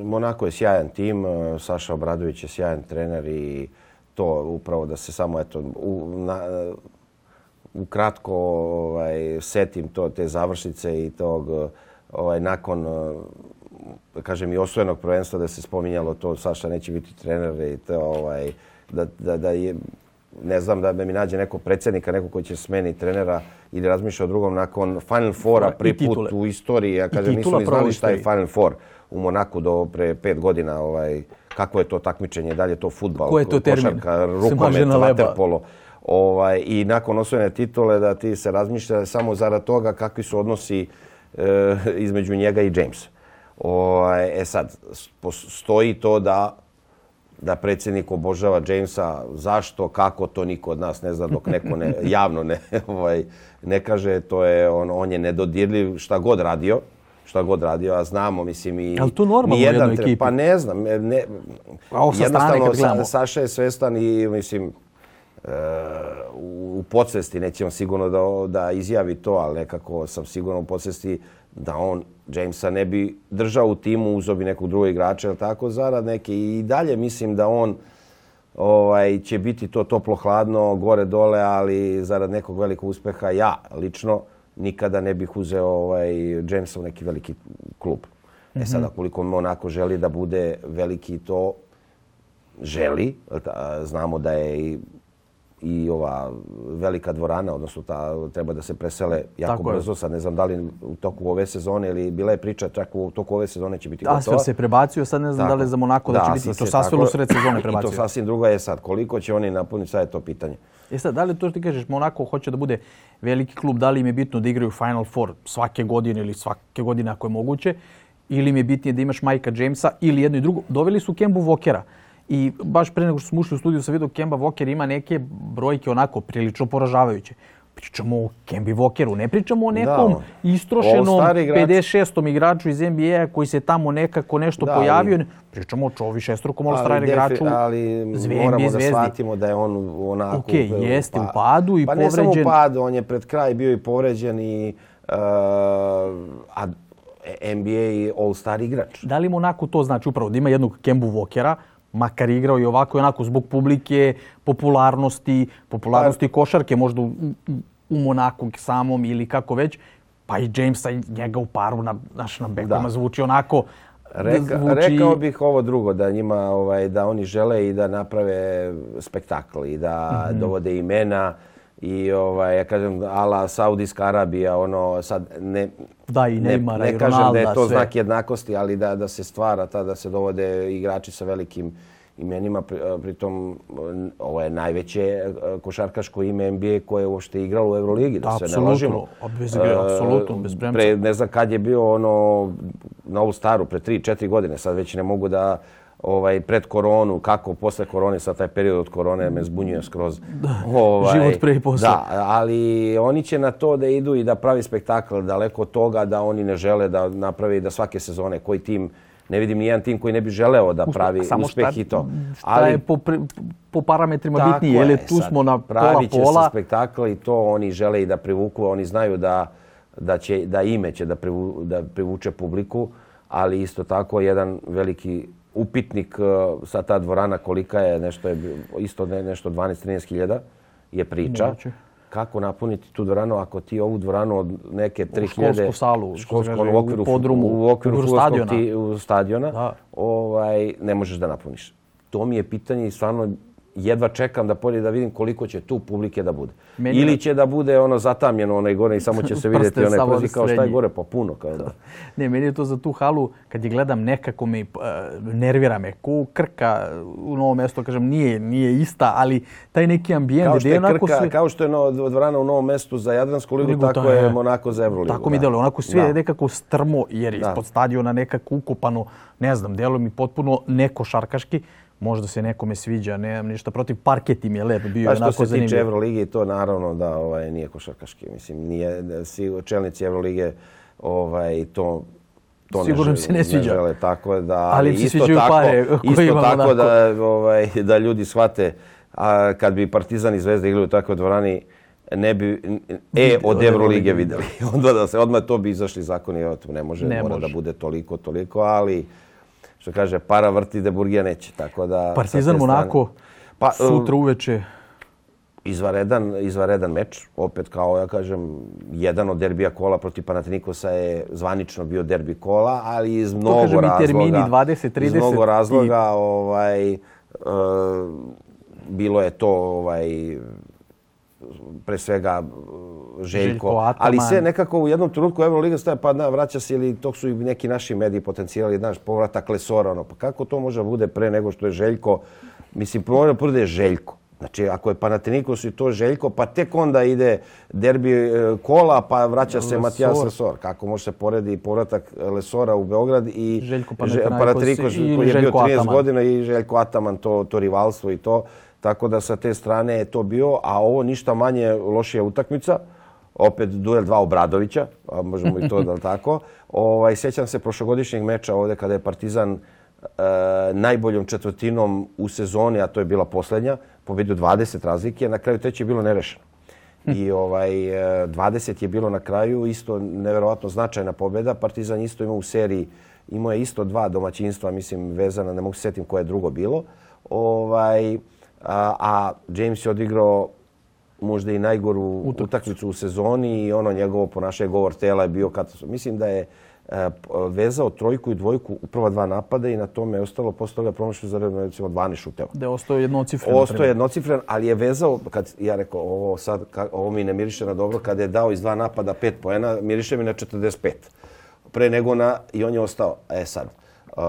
Monako je sjajan tim, e, Saša Obradović je sjajan trener i to upravo da se samo eto, u, na, u kratko ovaj, setim to, te završnice i tog ovaj, nakon kažem i osvojenog prvenstva da se spominjalo to Saša neće biti trener i to ovaj da, da, da je ne znam da mi nađe neko predsjednika, neko koji će smeni trenera ili razmišlja o drugom nakon Final Fora prvi put u istoriji. Ja kažem, nisu ni znali šta je Final Four u Monaku do pre pet godina. Ovaj, kako je to takmičenje, da li je to futbal, Ko je to košarka, rukomet, vaterpolo. Ovaj, I nakon osvojene titule da ti se razmišlja samo zarad toga kakvi su odnosi e, između njega i Jamesa. Ovaj, e sad, stoji to da da predsjednik obožava Jamesa. Zašto, kako, to niko od nas ne zna dok neko ne, javno ne, ovaj, ne kaže. To je, on, on je nedodirljiv šta god radio. Šta god radio, a znamo, mislim i... Ali to normalno u jednoj ekipi? Pa ne znam. Ne, a ovo sa jednostavno, Sa, Saša je svestan i, mislim, e, u podsvesti nećemo sigurno da, da izjavi to, ali nekako sam sigurno u podsvesti da on Jamesa ne bi držao u timu, uzo bi nekog drugog igrača, ili tako, zarad neke. I dalje mislim da on ovaj, će biti to toplo-hladno, gore-dole, ali zarad nekog velikog uspeha ja lično nikada ne bih uzeo ovaj, Jamesa u neki veliki klub. Mm -hmm. E sada, mhm. koliko onako želi da bude veliki, to želi. Znamo da je i i ova velika dvorana, odnosno ta, treba da se presele jako Tako brzo. Sad ne znam da li u toku ove sezone ili bila je priča čak u toku ove sezone će biti gotova. Se prebacio, sad ne znam tako. da li za Monako da, da će biti. To sasvim u sred sezone prebacio. I to sasvim drugo je sad. Koliko će oni napuniti, sad je to pitanje. E sad, da li to što ti kažeš, Monako hoće da bude veliki klub, da li im je bitno da igraju Final Four svake godine ili svake godine ako je moguće, ili im je bitnije da imaš Majka Jamesa ili jedno i drugo. Doveli su Kembu Vokera. I baš pre nego što smo ušli u studiju sam vidio Kemba Walker ima neke brojke onako prilično poražavajuće. Pričamo o Kembi Walkeru, ne pričamo o nekom da, istrošenom 56. igraču iz NBA koji se tamo nekako nešto da, pojavio. Ali, pričamo o čovi šestrukom all star igraču ali moramo da shvatimo da je on onako... Ok, jeste pa, u padu i pa povređen. Pa ne samo u padu, on je pred kraj bio i povređen i... Uh, a NBA all-star igrač. Da li mu onako to znači upravo da ima jednog Kembu Walkera, makar igrao i ovako i onako zbog publike, popularnosti, popularnosti pa, košarke možda u, u Monaku samom ili kako već, pa i Jamesa njega u paru na, naš, na bekama zvuči onako Reka, zvuči... Rekao bih ovo drugo, da njima, ovaj, da oni žele i da naprave spektakl i da mm -hmm. dovode imena i ovaj ja kažem ala Saudijska Arabija ono sad ne da i Neymara ne, ne kažem da je to sve. znak jednakosti ali da da se stvara ta da se dovode igrači sa velikim imenima. Pritom ovo je najveće košarkaško ime NBA koje je uopšte igralo u Euroligi da se ne lažemo. apsolutno bez ne znam kad je bio ono na ovu staru pre 3 4 godine sad već ne mogu da ovaj, pred koronu, kako posle korone, sad taj period od korone me zbunjuje skroz. Ovaj, Život pre i posle. Da, ali oni će na to da idu i da pravi spektakl daleko od toga da oni ne žele da napravi da svake sezone koji tim Ne vidim ni jedan tim koji ne bi želeo da pravi Samo uspeh šta, i to. Šta je po, po parametrima Tako bitnije? Je tu sad, smo na pola će pola. se spektakl i to oni žele i da privuku, oni znaju da, da, će, da ime će da, privu, da privuče publiku, ali isto tako jedan veliki upitnik uh, sa ta dvorana kolika je, nešto je isto ne, nešto 12-13 hiljada je priča. Moguće. Kako napuniti tu dvoranu ako ti ovu dvoranu od neke 3000 školsku salu, školsku, u okviru, u podrumu, u okviru u stadiona. ti- u stadiona, ovaj, ne možeš da napuniš. To mi je pitanje i stvarno jedva čekam da polje da vidim koliko će tu publike da bude. Meni Ili će da bude ono zatamljeno onaj gore i samo će se vidjeti onaj prsti kao šta je gore, pa puno kao da. Ne, meni je to za tu halu, kad je gledam nekako me, uh, nervira me. Ko Krka u novom mjestu, kažem, nije, nije ista, ali taj neki ambijent Kao što je onako Krka, sve... kao što je no, dvorana u Novom mestu za Jadransku ligu, Ligu, tako je- Monako za Euroligu. Tako mi da. deluje, onako sve Da. nekako strmo, jer je ispod stadiona nekako ukopano, ne znam, deluje mi potpuno nekošarkaški. Možda se nekome sviđa, nemam ništa protiv. Parket im je lep, bio Pa što se tiče zanimljiv. Euroligi, to naravno da ovaj, nije košarkaški. Mislim, nije, da svi čelnici Eurolige ovaj, to to Sigurno im se ne sviđa. žele, tako da, Ali im se isto sviđaju tako, pare koje isto tako onako. da, ovaj, da ljudi shvate a, kad bi Partizan i Zvezda igrali u takvoj dvorani, ne bi E od Eurolige vidjeli. Onda da se odmah to bi izašli zakoni, evo, to ne može, Ne mora može. da bude toliko, toliko, ali što kaže, para vrti da Burgija neće, tako da... Partizan Monako, Pa, sutra uveče. izvaredan, izvaredan meč. Opet kao ja kažem, jedan od derbija kola protiv Panathinaikosa je zvanično bio derbi kola, ali iz mnogo kažem i razloga. termini 20, Iz 30 mnogo i- razloga ovaj, e, bilo je to ovaj, pre svega e, Željko, Željko Ataman. ali sve nekako u jednom trenutku Euroliga staje pa da, vraća se ili to su i neki naši mediji potencijali, znaš, povratak Lesora, ono, pa kako to može bude pre nego što je Željko, mislim, prvo prvo da je Željko. Znači, ako je Panathinaikos i to Željko, pa tek onda ide derbi e, kola, pa vraća se Lesor. Matijas Lesor. Kako može se poredi povratak Lesora u Beograd i Željko ili koji je bio Željko 13 Ataman. godina i Željko Ataman, to, to rivalstvo i to. Tako da sa te strane je to bio, a ovo ništa manje lošija utakmica. Opet duel dva Obradovića, a možemo i to da li tako. Ovaj, sjećam se prošlogodišnjeg meča ovdje kada je Partizan e, najboljom četvrtinom u sezoni, a to je bila posljednja, pobedio 20 razlike, na kraju treće je bilo nerešeno. I ovaj, e, 20 je bilo na kraju, isto neverovatno značajna pobjeda. Partizan isto ima u seriji, imao je isto dva domaćinstva, mislim, vezana, ne mogu se sjetim koje je drugo bilo. Ovaj, a, James je odigrao možda i najgoru utakmicu u sezoni i ono njegovo ponašanje, govor tela je bio katastrof. Mislim da je e, vezao trojku i dvojku u prva dva napada i na tome je ostalo posle toga promašio za redno recimo 12 šuteva. Da je ostao jednocifren. Ostao je jednocifren, ali je vezao, kad ja rekao ovo sad, ovo mi ne miriše na dobro, kada je dao iz dva napada pet poena, miriše mi na 45. Pre nego na, i on je ostao, e sad, uh,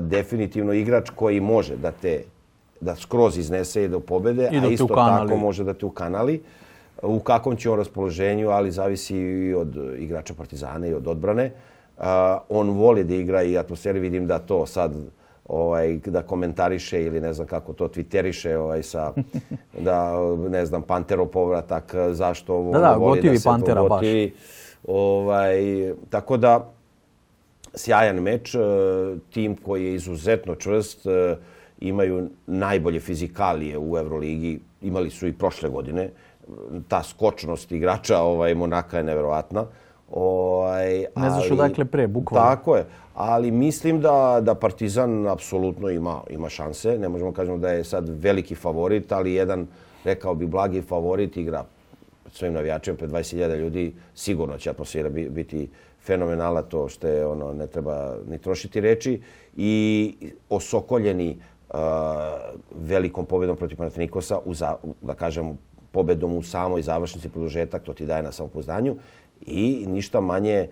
definitivno igrač koji može da te, da skroz iznese i da pobede, I da a isto tako može da te ukanali. U kakvom će on raspoloženju, ali zavisi i od igrača Partizana i od odbrane. Uh, on voli da igra i atmosferi, vidim da to sad ovaj, da komentariše ili ne znam kako to twitteriše ovaj, sa, da ne znam, Pantero povratak, zašto ovo Da, da, voli da se Pantera baš. gotivi. Ovaj, tako da, sjajan meč, e, tim koji je izuzetno čvrst, e, imaju najbolje fizikalije u Euroligi, imali su i prošle godine. Ta skočnost igrača ovaj, Monaka je neverovatna. Ovaj, Ne znaš odakle pre, bukvalno. Tako je. Ali mislim da, da Partizan apsolutno ima, ima šanse. Ne možemo kažemo da je sad veliki favorit, ali jedan, rekao bi, blagi favorit igra svojim navijačima, pred 20.000 ljudi. Sigurno će atmosfera bi- biti fenomenala, to što je, ono, ne treba ni trošiti reči. I osokoljeni velikom pobjedom protiv Panathinaikosa, u da kažem, pobedom u samoj završnici produžetak, to ti daje na samopoznanju. I ništa manje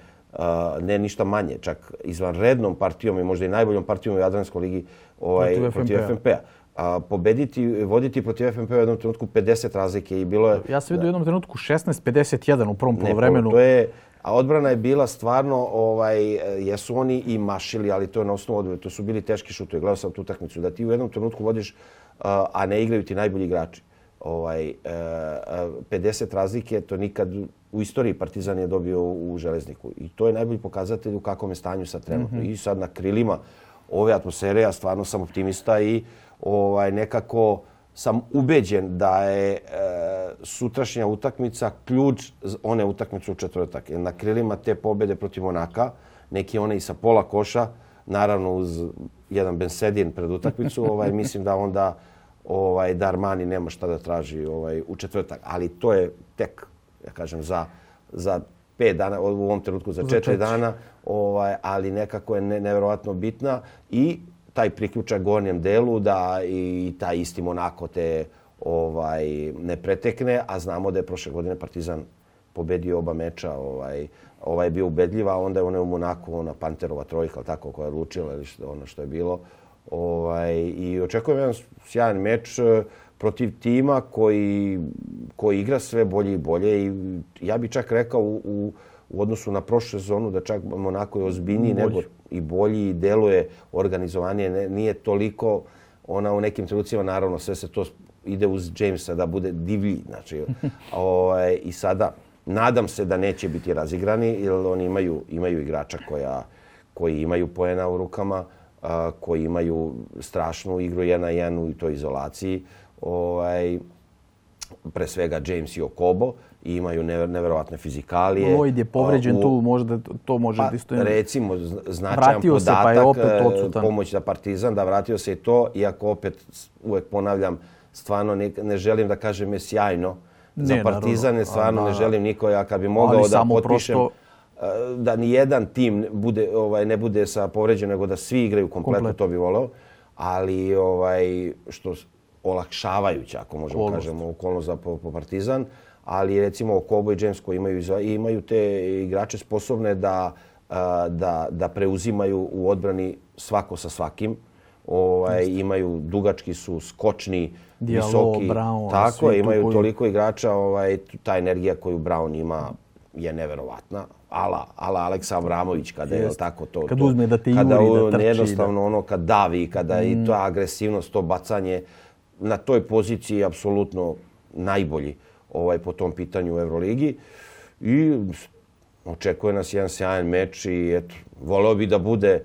ne ništa manje, čak izvanrednom partijom i možda i najboljom partijom u Jadranskoj ligi ovaj, Protiv protiv FNP-a. FNP-a. A, pobediti, voditi protiv FNP-a u jednom trenutku 50 razlike i bilo je... Ja sam vidio u jednom trenutku 16-51 u prvom polovremenu. to je, a odbrana je bila stvarno, ovaj, jesu oni i mašili, ali to je na osnovu odbrane. To su bili teški šutovi. Gledao sam tu utakmicu. Da ti u jednom trenutku vodiš, a, ne igraju ti najbolji igrači. ovaj, 50 razlike, to nikad u istoriji Partizan je dobio u Železniku. I to je najbolji pokazatelj u kakvom je stanju sad trenutno. I sad na krilima ove atmosfere ja stvarno sam optimista i ovaj, nekako sam ubeđen da je e, sutrašnja utakmica ključ one utakmice u četvrtak. Jer na krilima te pobjede protiv Monaka, neki one i sa pola koša, naravno uz jedan Bensedin pred utakmicu, ovaj, mislim da onda ovaj, da Armani nema šta da traži ovaj, u četvrtak. Ali to je tek, ja kažem, za, za pet dana, u ovom trenutku za četiri dana, ovaj, ali nekako je ne, nevjerovatno bitna i taj priključak gornjem delu da i taj isti Monako te ovaj, ne pretekne, a znamo da je prošle godine Partizan pobedio oba meča, ovaj, ovaj je bio ubedljiva, a onda je ona u Monaku, ona Panterova trojka, tako, koja je odlučila ili što, ono što je bilo. Ovaj, I očekujem jedan sjajan meč eh, protiv tima koji, koji igra sve bolje i bolje i ja bih čak rekao u, u, u odnosu na prošlu sezonu da čak Monako je ozbiljniji nego i bolji i deluje organizovanije. Ne, nije toliko ona u nekim trenucima, naravno sve se to ide uz Jamesa da bude divlji. Znači, ovaj, I sada nadam se da neće biti razigrani jer oni imaju, imaju igrača koja, koji imaju poena u rukama, a, koji imaju strašnu igru jedna jedan u toj izolaciji. Ovaj, pre svega James i Okobo i imaju neverovatne fizikalije. Lloyd je povređen tu, možda to može pa, da isto... Recimo, značajan vratio podatak, se, pa je opet e, odsutan. pomoć za Partizan, da vratio se i to, iako opet uvek ponavljam, stvarno ne, ne želim da kažem je sjajno. Ne, za Partizan stvarno ne želim niko, ja kad bi mogao da potpišem... Prosto e, da ni jedan tim bude, ovaj, ne bude sa povređenom, nego da svi igraju kompletno, Komplet. to bi voleo. Ali ovaj, što olakšavajuće, ako možemo Okolnost. kažemo, okolnost za po, po Partizan. Ali recimo Kobo i James koji imaju, imaju te igrače sposobne da, da, da preuzimaju u odbrani svako sa svakim. Ovaj, imaju dugački su, skočni, Dialo, visoki. Brown, tako imaju koji... toliko igrača, ovaj, ta energija koju Brown ima je neverovatna. Ala, ala Aleksa Avramović kada je tako to. Kad uzme da te juri, kada, da trči. Jednostavno da... ono kad davi, kada mm. i to agresivnost, to bacanje na toj poziciji apsolutno najbolji ovaj po tom pitanju u Euroligi. I očekuje nas jedan sjajan meč i eto, voleo bi da bude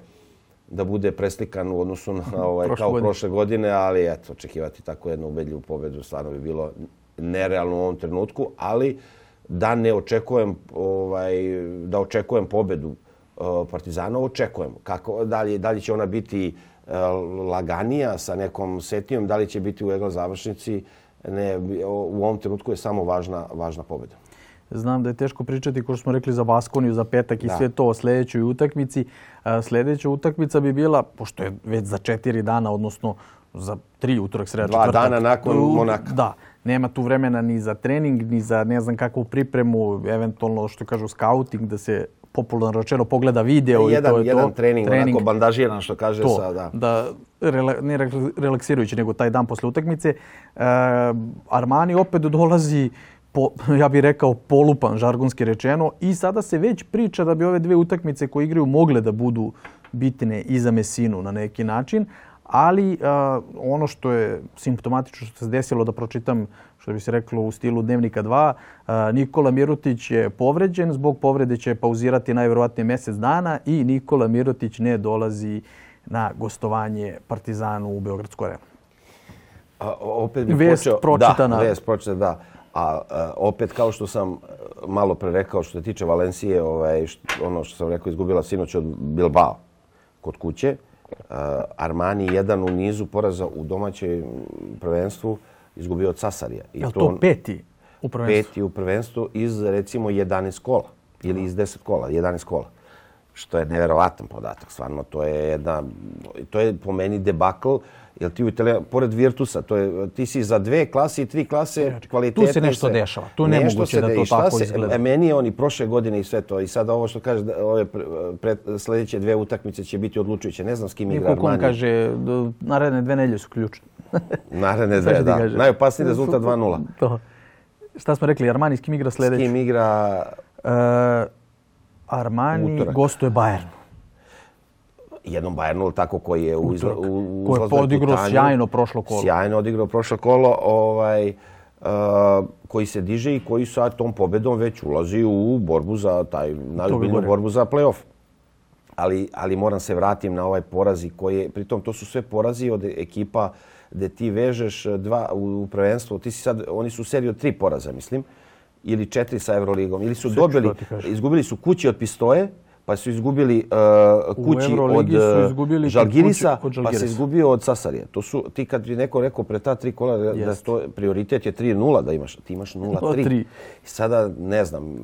da bude preslikan u odnosu na ovaj, prošle kao godine. prošle godine, ali eto, očekivati tako jednu ubedljivu pobedu stvarno bi bilo nerealno u ovom trenutku, ali da ne očekujem ovaj, da očekujem pobedu uh, Partizana, očekujem. Kako, da, li, da li će ona biti laganija sa nekom setijom, da li će biti u jednom završnici, ne, u ovom trenutku je samo važna, važna pobjeda. Znam da je teško pričati, kao što smo rekli, za Baskoniju, za petak i da. sve to o sljedećoj utakmici. Sljedeća utakmica bi bila, pošto je već za četiri dana, odnosno za tri utorak, sreda, Dva četvrtak. dana nakon Monaka. Da. Nema tu vremena ni za trening, ni za ne znam kakvu pripremu, eventualno što kažu scouting, da se popularno rečeno pogleda video jedan, i to je jedan to. trening, trening, onako bandažiran što kaže to, sada. Da, rela, ne relaksirajući, nego taj dan posle utakmice. E, Armani opet dolazi po, ja bih rekao polupan, žargonski rečeno, i sada se već priča da bi ove dve utakmice koje igraju mogle da budu bitne i za Mesinu na neki način, ali uh, ono što je simptomatično što se desilo da pročitam što bi se reklo u stilu Dnevnika 2, uh, Nikola Mirutić je povređen, zbog povrede će pauzirati najvjerovatnije mjesec dana i Nikola Mirutić ne dolazi na gostovanje Partizanu u Beogradskoj arenu. opet bi vest počeo, pročitana. Da, vest pročitana, da. A, a opet kao što sam malo pre rekao što se tiče Valencije, ovaj, što, ono što sam rekao izgubila sinoć od Bilbao kod kuće. A, Armani jedan u nizu poraza u domaćem prvenstvu izgubio od Sasarija. I je to, to peti u prvenstvu? Peti u prvenstvu iz recimo 11 kola ili iz 10 kola, 11 kola. Što je neverovatan podatak, stvarno. To je jedna, to je po meni debakl. Jer ti u Italija, pored Virtusa, to je, ti si za dve klase i tri klase kvalitetne. Tu se nešto se, dešava. Tu ne moguće da to tako se, izgleda. Meni je oni prošle godine i sve to. I sada ovo što kaže, ove pred, sljedeće dve utakmice će biti odlučujuće. Ne znam s kim igra Armani. kaže, naredne dve nelje su ključne. naredne dve, da. Najopasniji rezultat 2-0. To. Šta smo rekli, Armani s kim igra sljedeće? S kim igra... Uh, Armani Utorak. gostuje Bayernu jednom Bayernu, tako koji je u, izla, u, u Koji je podigrao sjajno prošlo kolo. Sjajno odigrao prošlo kolo. Ovaj, koji se diže i koji sa tom pobedom već ulazi u borbu za taj, najozbiljnu borbu za playoff. Ali, ali moram se vratim na ovaj porazi koji je, pritom to su sve porazi od ekipa gde ti vežeš dva u prvenstvu, ti si sad, oni su u seriji od tri poraza, mislim, ili četiri sa Euroligom, ili su dobili, izgubili su kući od Pistoje, pa su izgubili uh, kući od uh, Žalgirisa, pa se izgubio od Sasarije. To su, ti kad bi neko rekao pre ta tri kola da, da to, prioritet je 3-0 da imaš, ti imaš 0-3. I sada, ne znam,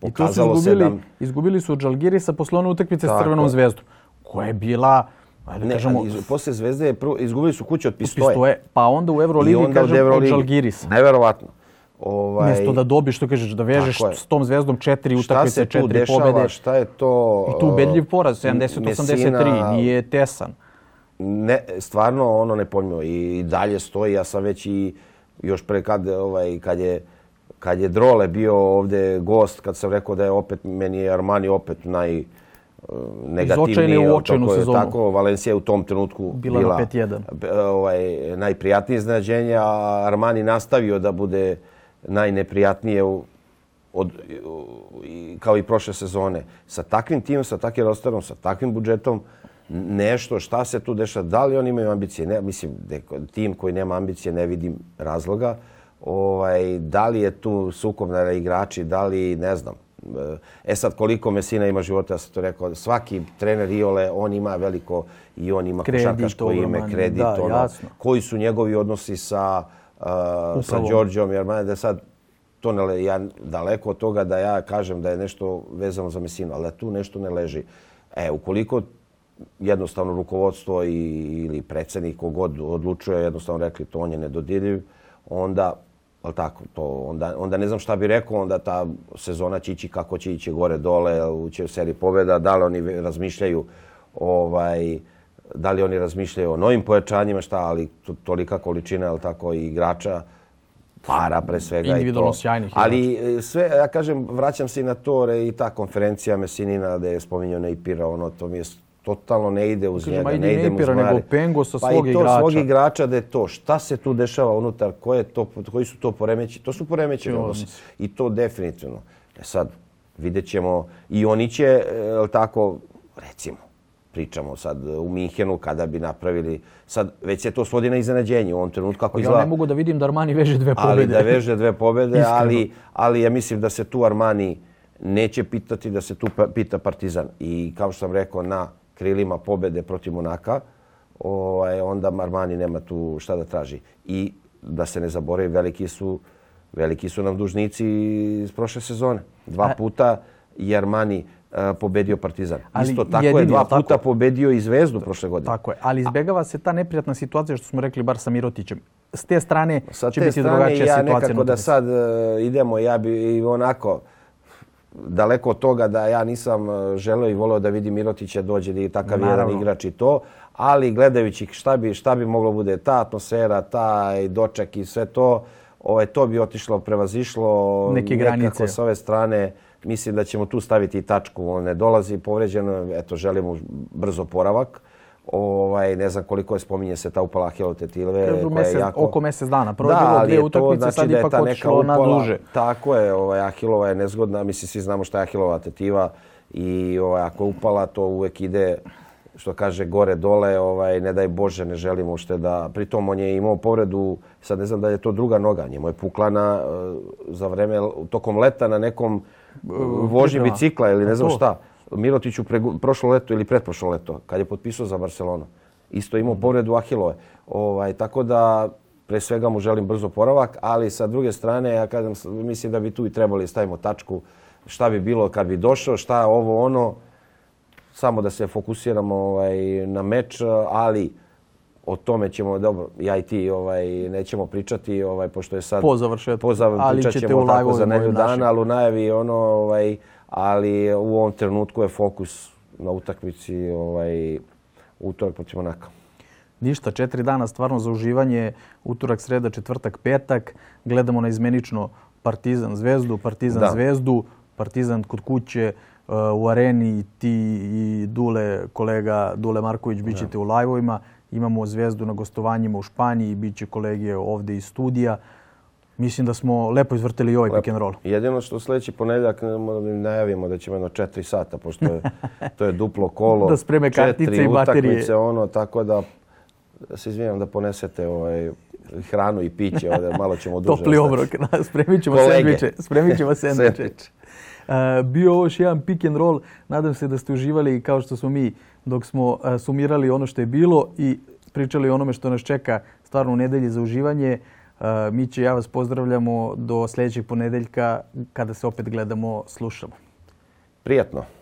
pokazalo se da... Izgubili su od Žalgirisa posle one utakmice s Crvenom zvezdom, koja je bila Ajde, ne, kažemo, iz, posle Zvezde je prvo, izgubili su kuće od Pistoje. Pistoje, pa onda u Euroligi kažem od, od Žalgirisa. Neverovatno. Ovaj... Mjesto da dobiš, što kažeš, da vežeš s tom zvezdom četiri utakmice, četiri pobjede. Šta je to? I tu ubedljiv poraz, 70-83, nije tesan. Ne, stvarno ono ne pojmio i dalje stoji. Ja sam već i još pre kad, ovaj, kad je kad je Drole bio ovde gost, kad sam rekao da je opet, meni je Armani opet naj eh, negativniji. u očajnu sezonu. Tako, Valencija u tom trenutku bila, bila na 5-1. Ovaj, najprijatnije iznenađenje, a Armani nastavio da bude najneprijatnije u, od, i, kao i prošle sezone. Sa takvim timom, sa takvim rosterom, sa takvim budžetom, nešto, šta se tu dešava, da li oni imaju ambicije? Ne, mislim, tim koji nema ambicije ne vidim razloga. Ovaj, da li je tu sukob na igrači, da li, ne znam. E sad, koliko Mesina ima života, ja sam to rekao, svaki trener Iole, on ima veliko i on ima košarkaško ime, kredit, da, ono, jasno. koji su njegovi odnosi sa uh, sa Đorđom, jer da sad to ne, ja daleko od toga da ja kažem da je nešto vezano za Mesinu, ali da tu nešto ne leži. E, ukoliko jednostavno rukovodstvo i, ili predsjednik kogod odlučuje, jednostavno rekli to on je nedodirljiv, onda, ali tako, to, onda, onda ne znam šta bi rekao, onda ta sezona će ići kako će ići gore dole, će u seriji pobjeda, da li oni razmišljaju ovaj, da li oni razmišljaju o novim pojačanjima, šta, ali tolika količina, ali tako, i igrača, para pre svega. Individualno sjajnih Ali e, sve, ja kažem, vraćam se i na to, i ta konferencija Mesinina da je spominjao Neipira, ono, to mi je totalno ne ide uz njega, ne ide Neipira, nego Pengo sa svog igrača. Pa i to svog igrača da je to. Šta se tu dešava unutar, koje to, koji su to poremeći? To su poremeći odnosi. I to definitivno. E sad, vidjet ćemo, i oni će, e, tako, recimo, pričamo sad u Minhenu kada bi napravili, sad već se to svodi na iznenađenje u ovom trenutku kako izgleda. Ja ne mogu da vidim da Armani veže dve pobjede. Ali da veže dve pobjede, ali, ali ja mislim da se tu Armani neće pitati, da se tu pa, pita Partizan. I kao što sam rekao, na krilima pobjede protiv Monaka, ovaj, onda Armani nema tu šta da traži. I da se ne zaboravi, veliki su, veliki su nam dužnici iz prošle sezone. Dva puta je Armani pobedio Partizan. Ali Isto tako je dva puta tako? pobedio i Zvezdu prošle godine. Tako je, ali izbjegava se ta neprijatna situacija što smo rekli bar sa Mirotićem. S te strane sa će te biti drugačija ja situacija. Nekako da sad uh, idemo, ja bi i onako daleko od toga da ja nisam e, želeo i volio da vidim Mirotića dođe je takav Naravno. jedan igrač i to, ali gledajući šta bi, šta bi moglo bude ta atmosfera, taj doček i sve to, ovaj, to bi otišlo, prevazišlo neke granice nekako s ove strane mislim da ćemo tu staviti i tačku. On ne dolazi povređeno, eto, želimo brzo poravak. Ovaj, ne znam koliko je spominje se ta upala Ahilov tetilve. Kažu jako... oko mjesec dana. Prvo da, bilo dvije utakmice, znači sad ipak otišlo na duže. Tako je, ovaj, Ahilova je nezgodna. Mislim, svi znamo šta je Ahilova tetiva. I ovaj, ako je upala, to uvek ide što kaže gore dole, ovaj ne daj Bože, ne želimo ušte da pritom on je imao povredu, sad ne znam da je to druga noga, njemu je pukla na, eh, za vreme tokom leta na nekom vožnji bicikla ili ne znam šta. Mirotiću prošlo leto ili pretprošlo leto, kad je potpisao za Barcelonu. Isto imao mhm. povredu Ahilove. Ovaj, tako da, pre svega mu želim brzo poravak, ali sa druge strane, ja kažem, mislim da bi tu i trebali stavimo tačku šta bi bilo kad bi došao, šta ovo ono, samo da se fokusiramo ovaj, na meč, ali o tome ćemo, dobro, ja i ti ovaj, nećemo pričati, ovaj, pošto je sad... Po završetku. Po završetku, pričat ćemo tako za nedelju dana, ali u najavi ono, ovaj, ali u ovom trenutku je fokus na utakmici ovaj, utorak protiv Monaka. Ništa, četiri dana stvarno za uživanje, utorak, sreda, četvrtak, petak. Gledamo na izmenično Partizan Zvezdu, Partizan da. Zvezdu, Partizan kod kuće, uh, u areni ti i Dule, kolega Dule Marković, bit ćete u lajvovima imamo Zvezdu na gostovanjima u Španiji, bit će kolege ovde iz studija. Mislim da smo lepo izvrtili i ovaj pick and roll. Jedino što sljedeći ponedjeljak najavimo da ćemo jedno četiri sata, pošto je, to je duplo kolo. da spreme kartice i baterije. Utakmice, ono, tako da se izvinjam da ponesete ovaj, hranu i piće, ovdje malo ćemo duže Topli obrok, spremit ćemo sendviče. Spremit ćemo sendviče. bio ovo još jedan pick and roll. Nadam se da ste uživali kao što smo mi dok smo sumirali ono što je bilo i pričali o onome što nas čeka stvarno u nedelji za uživanje. Mi će, ja vas pozdravljamo do sljedećeg ponedeljka kada se opet gledamo, slušamo. Prijatno.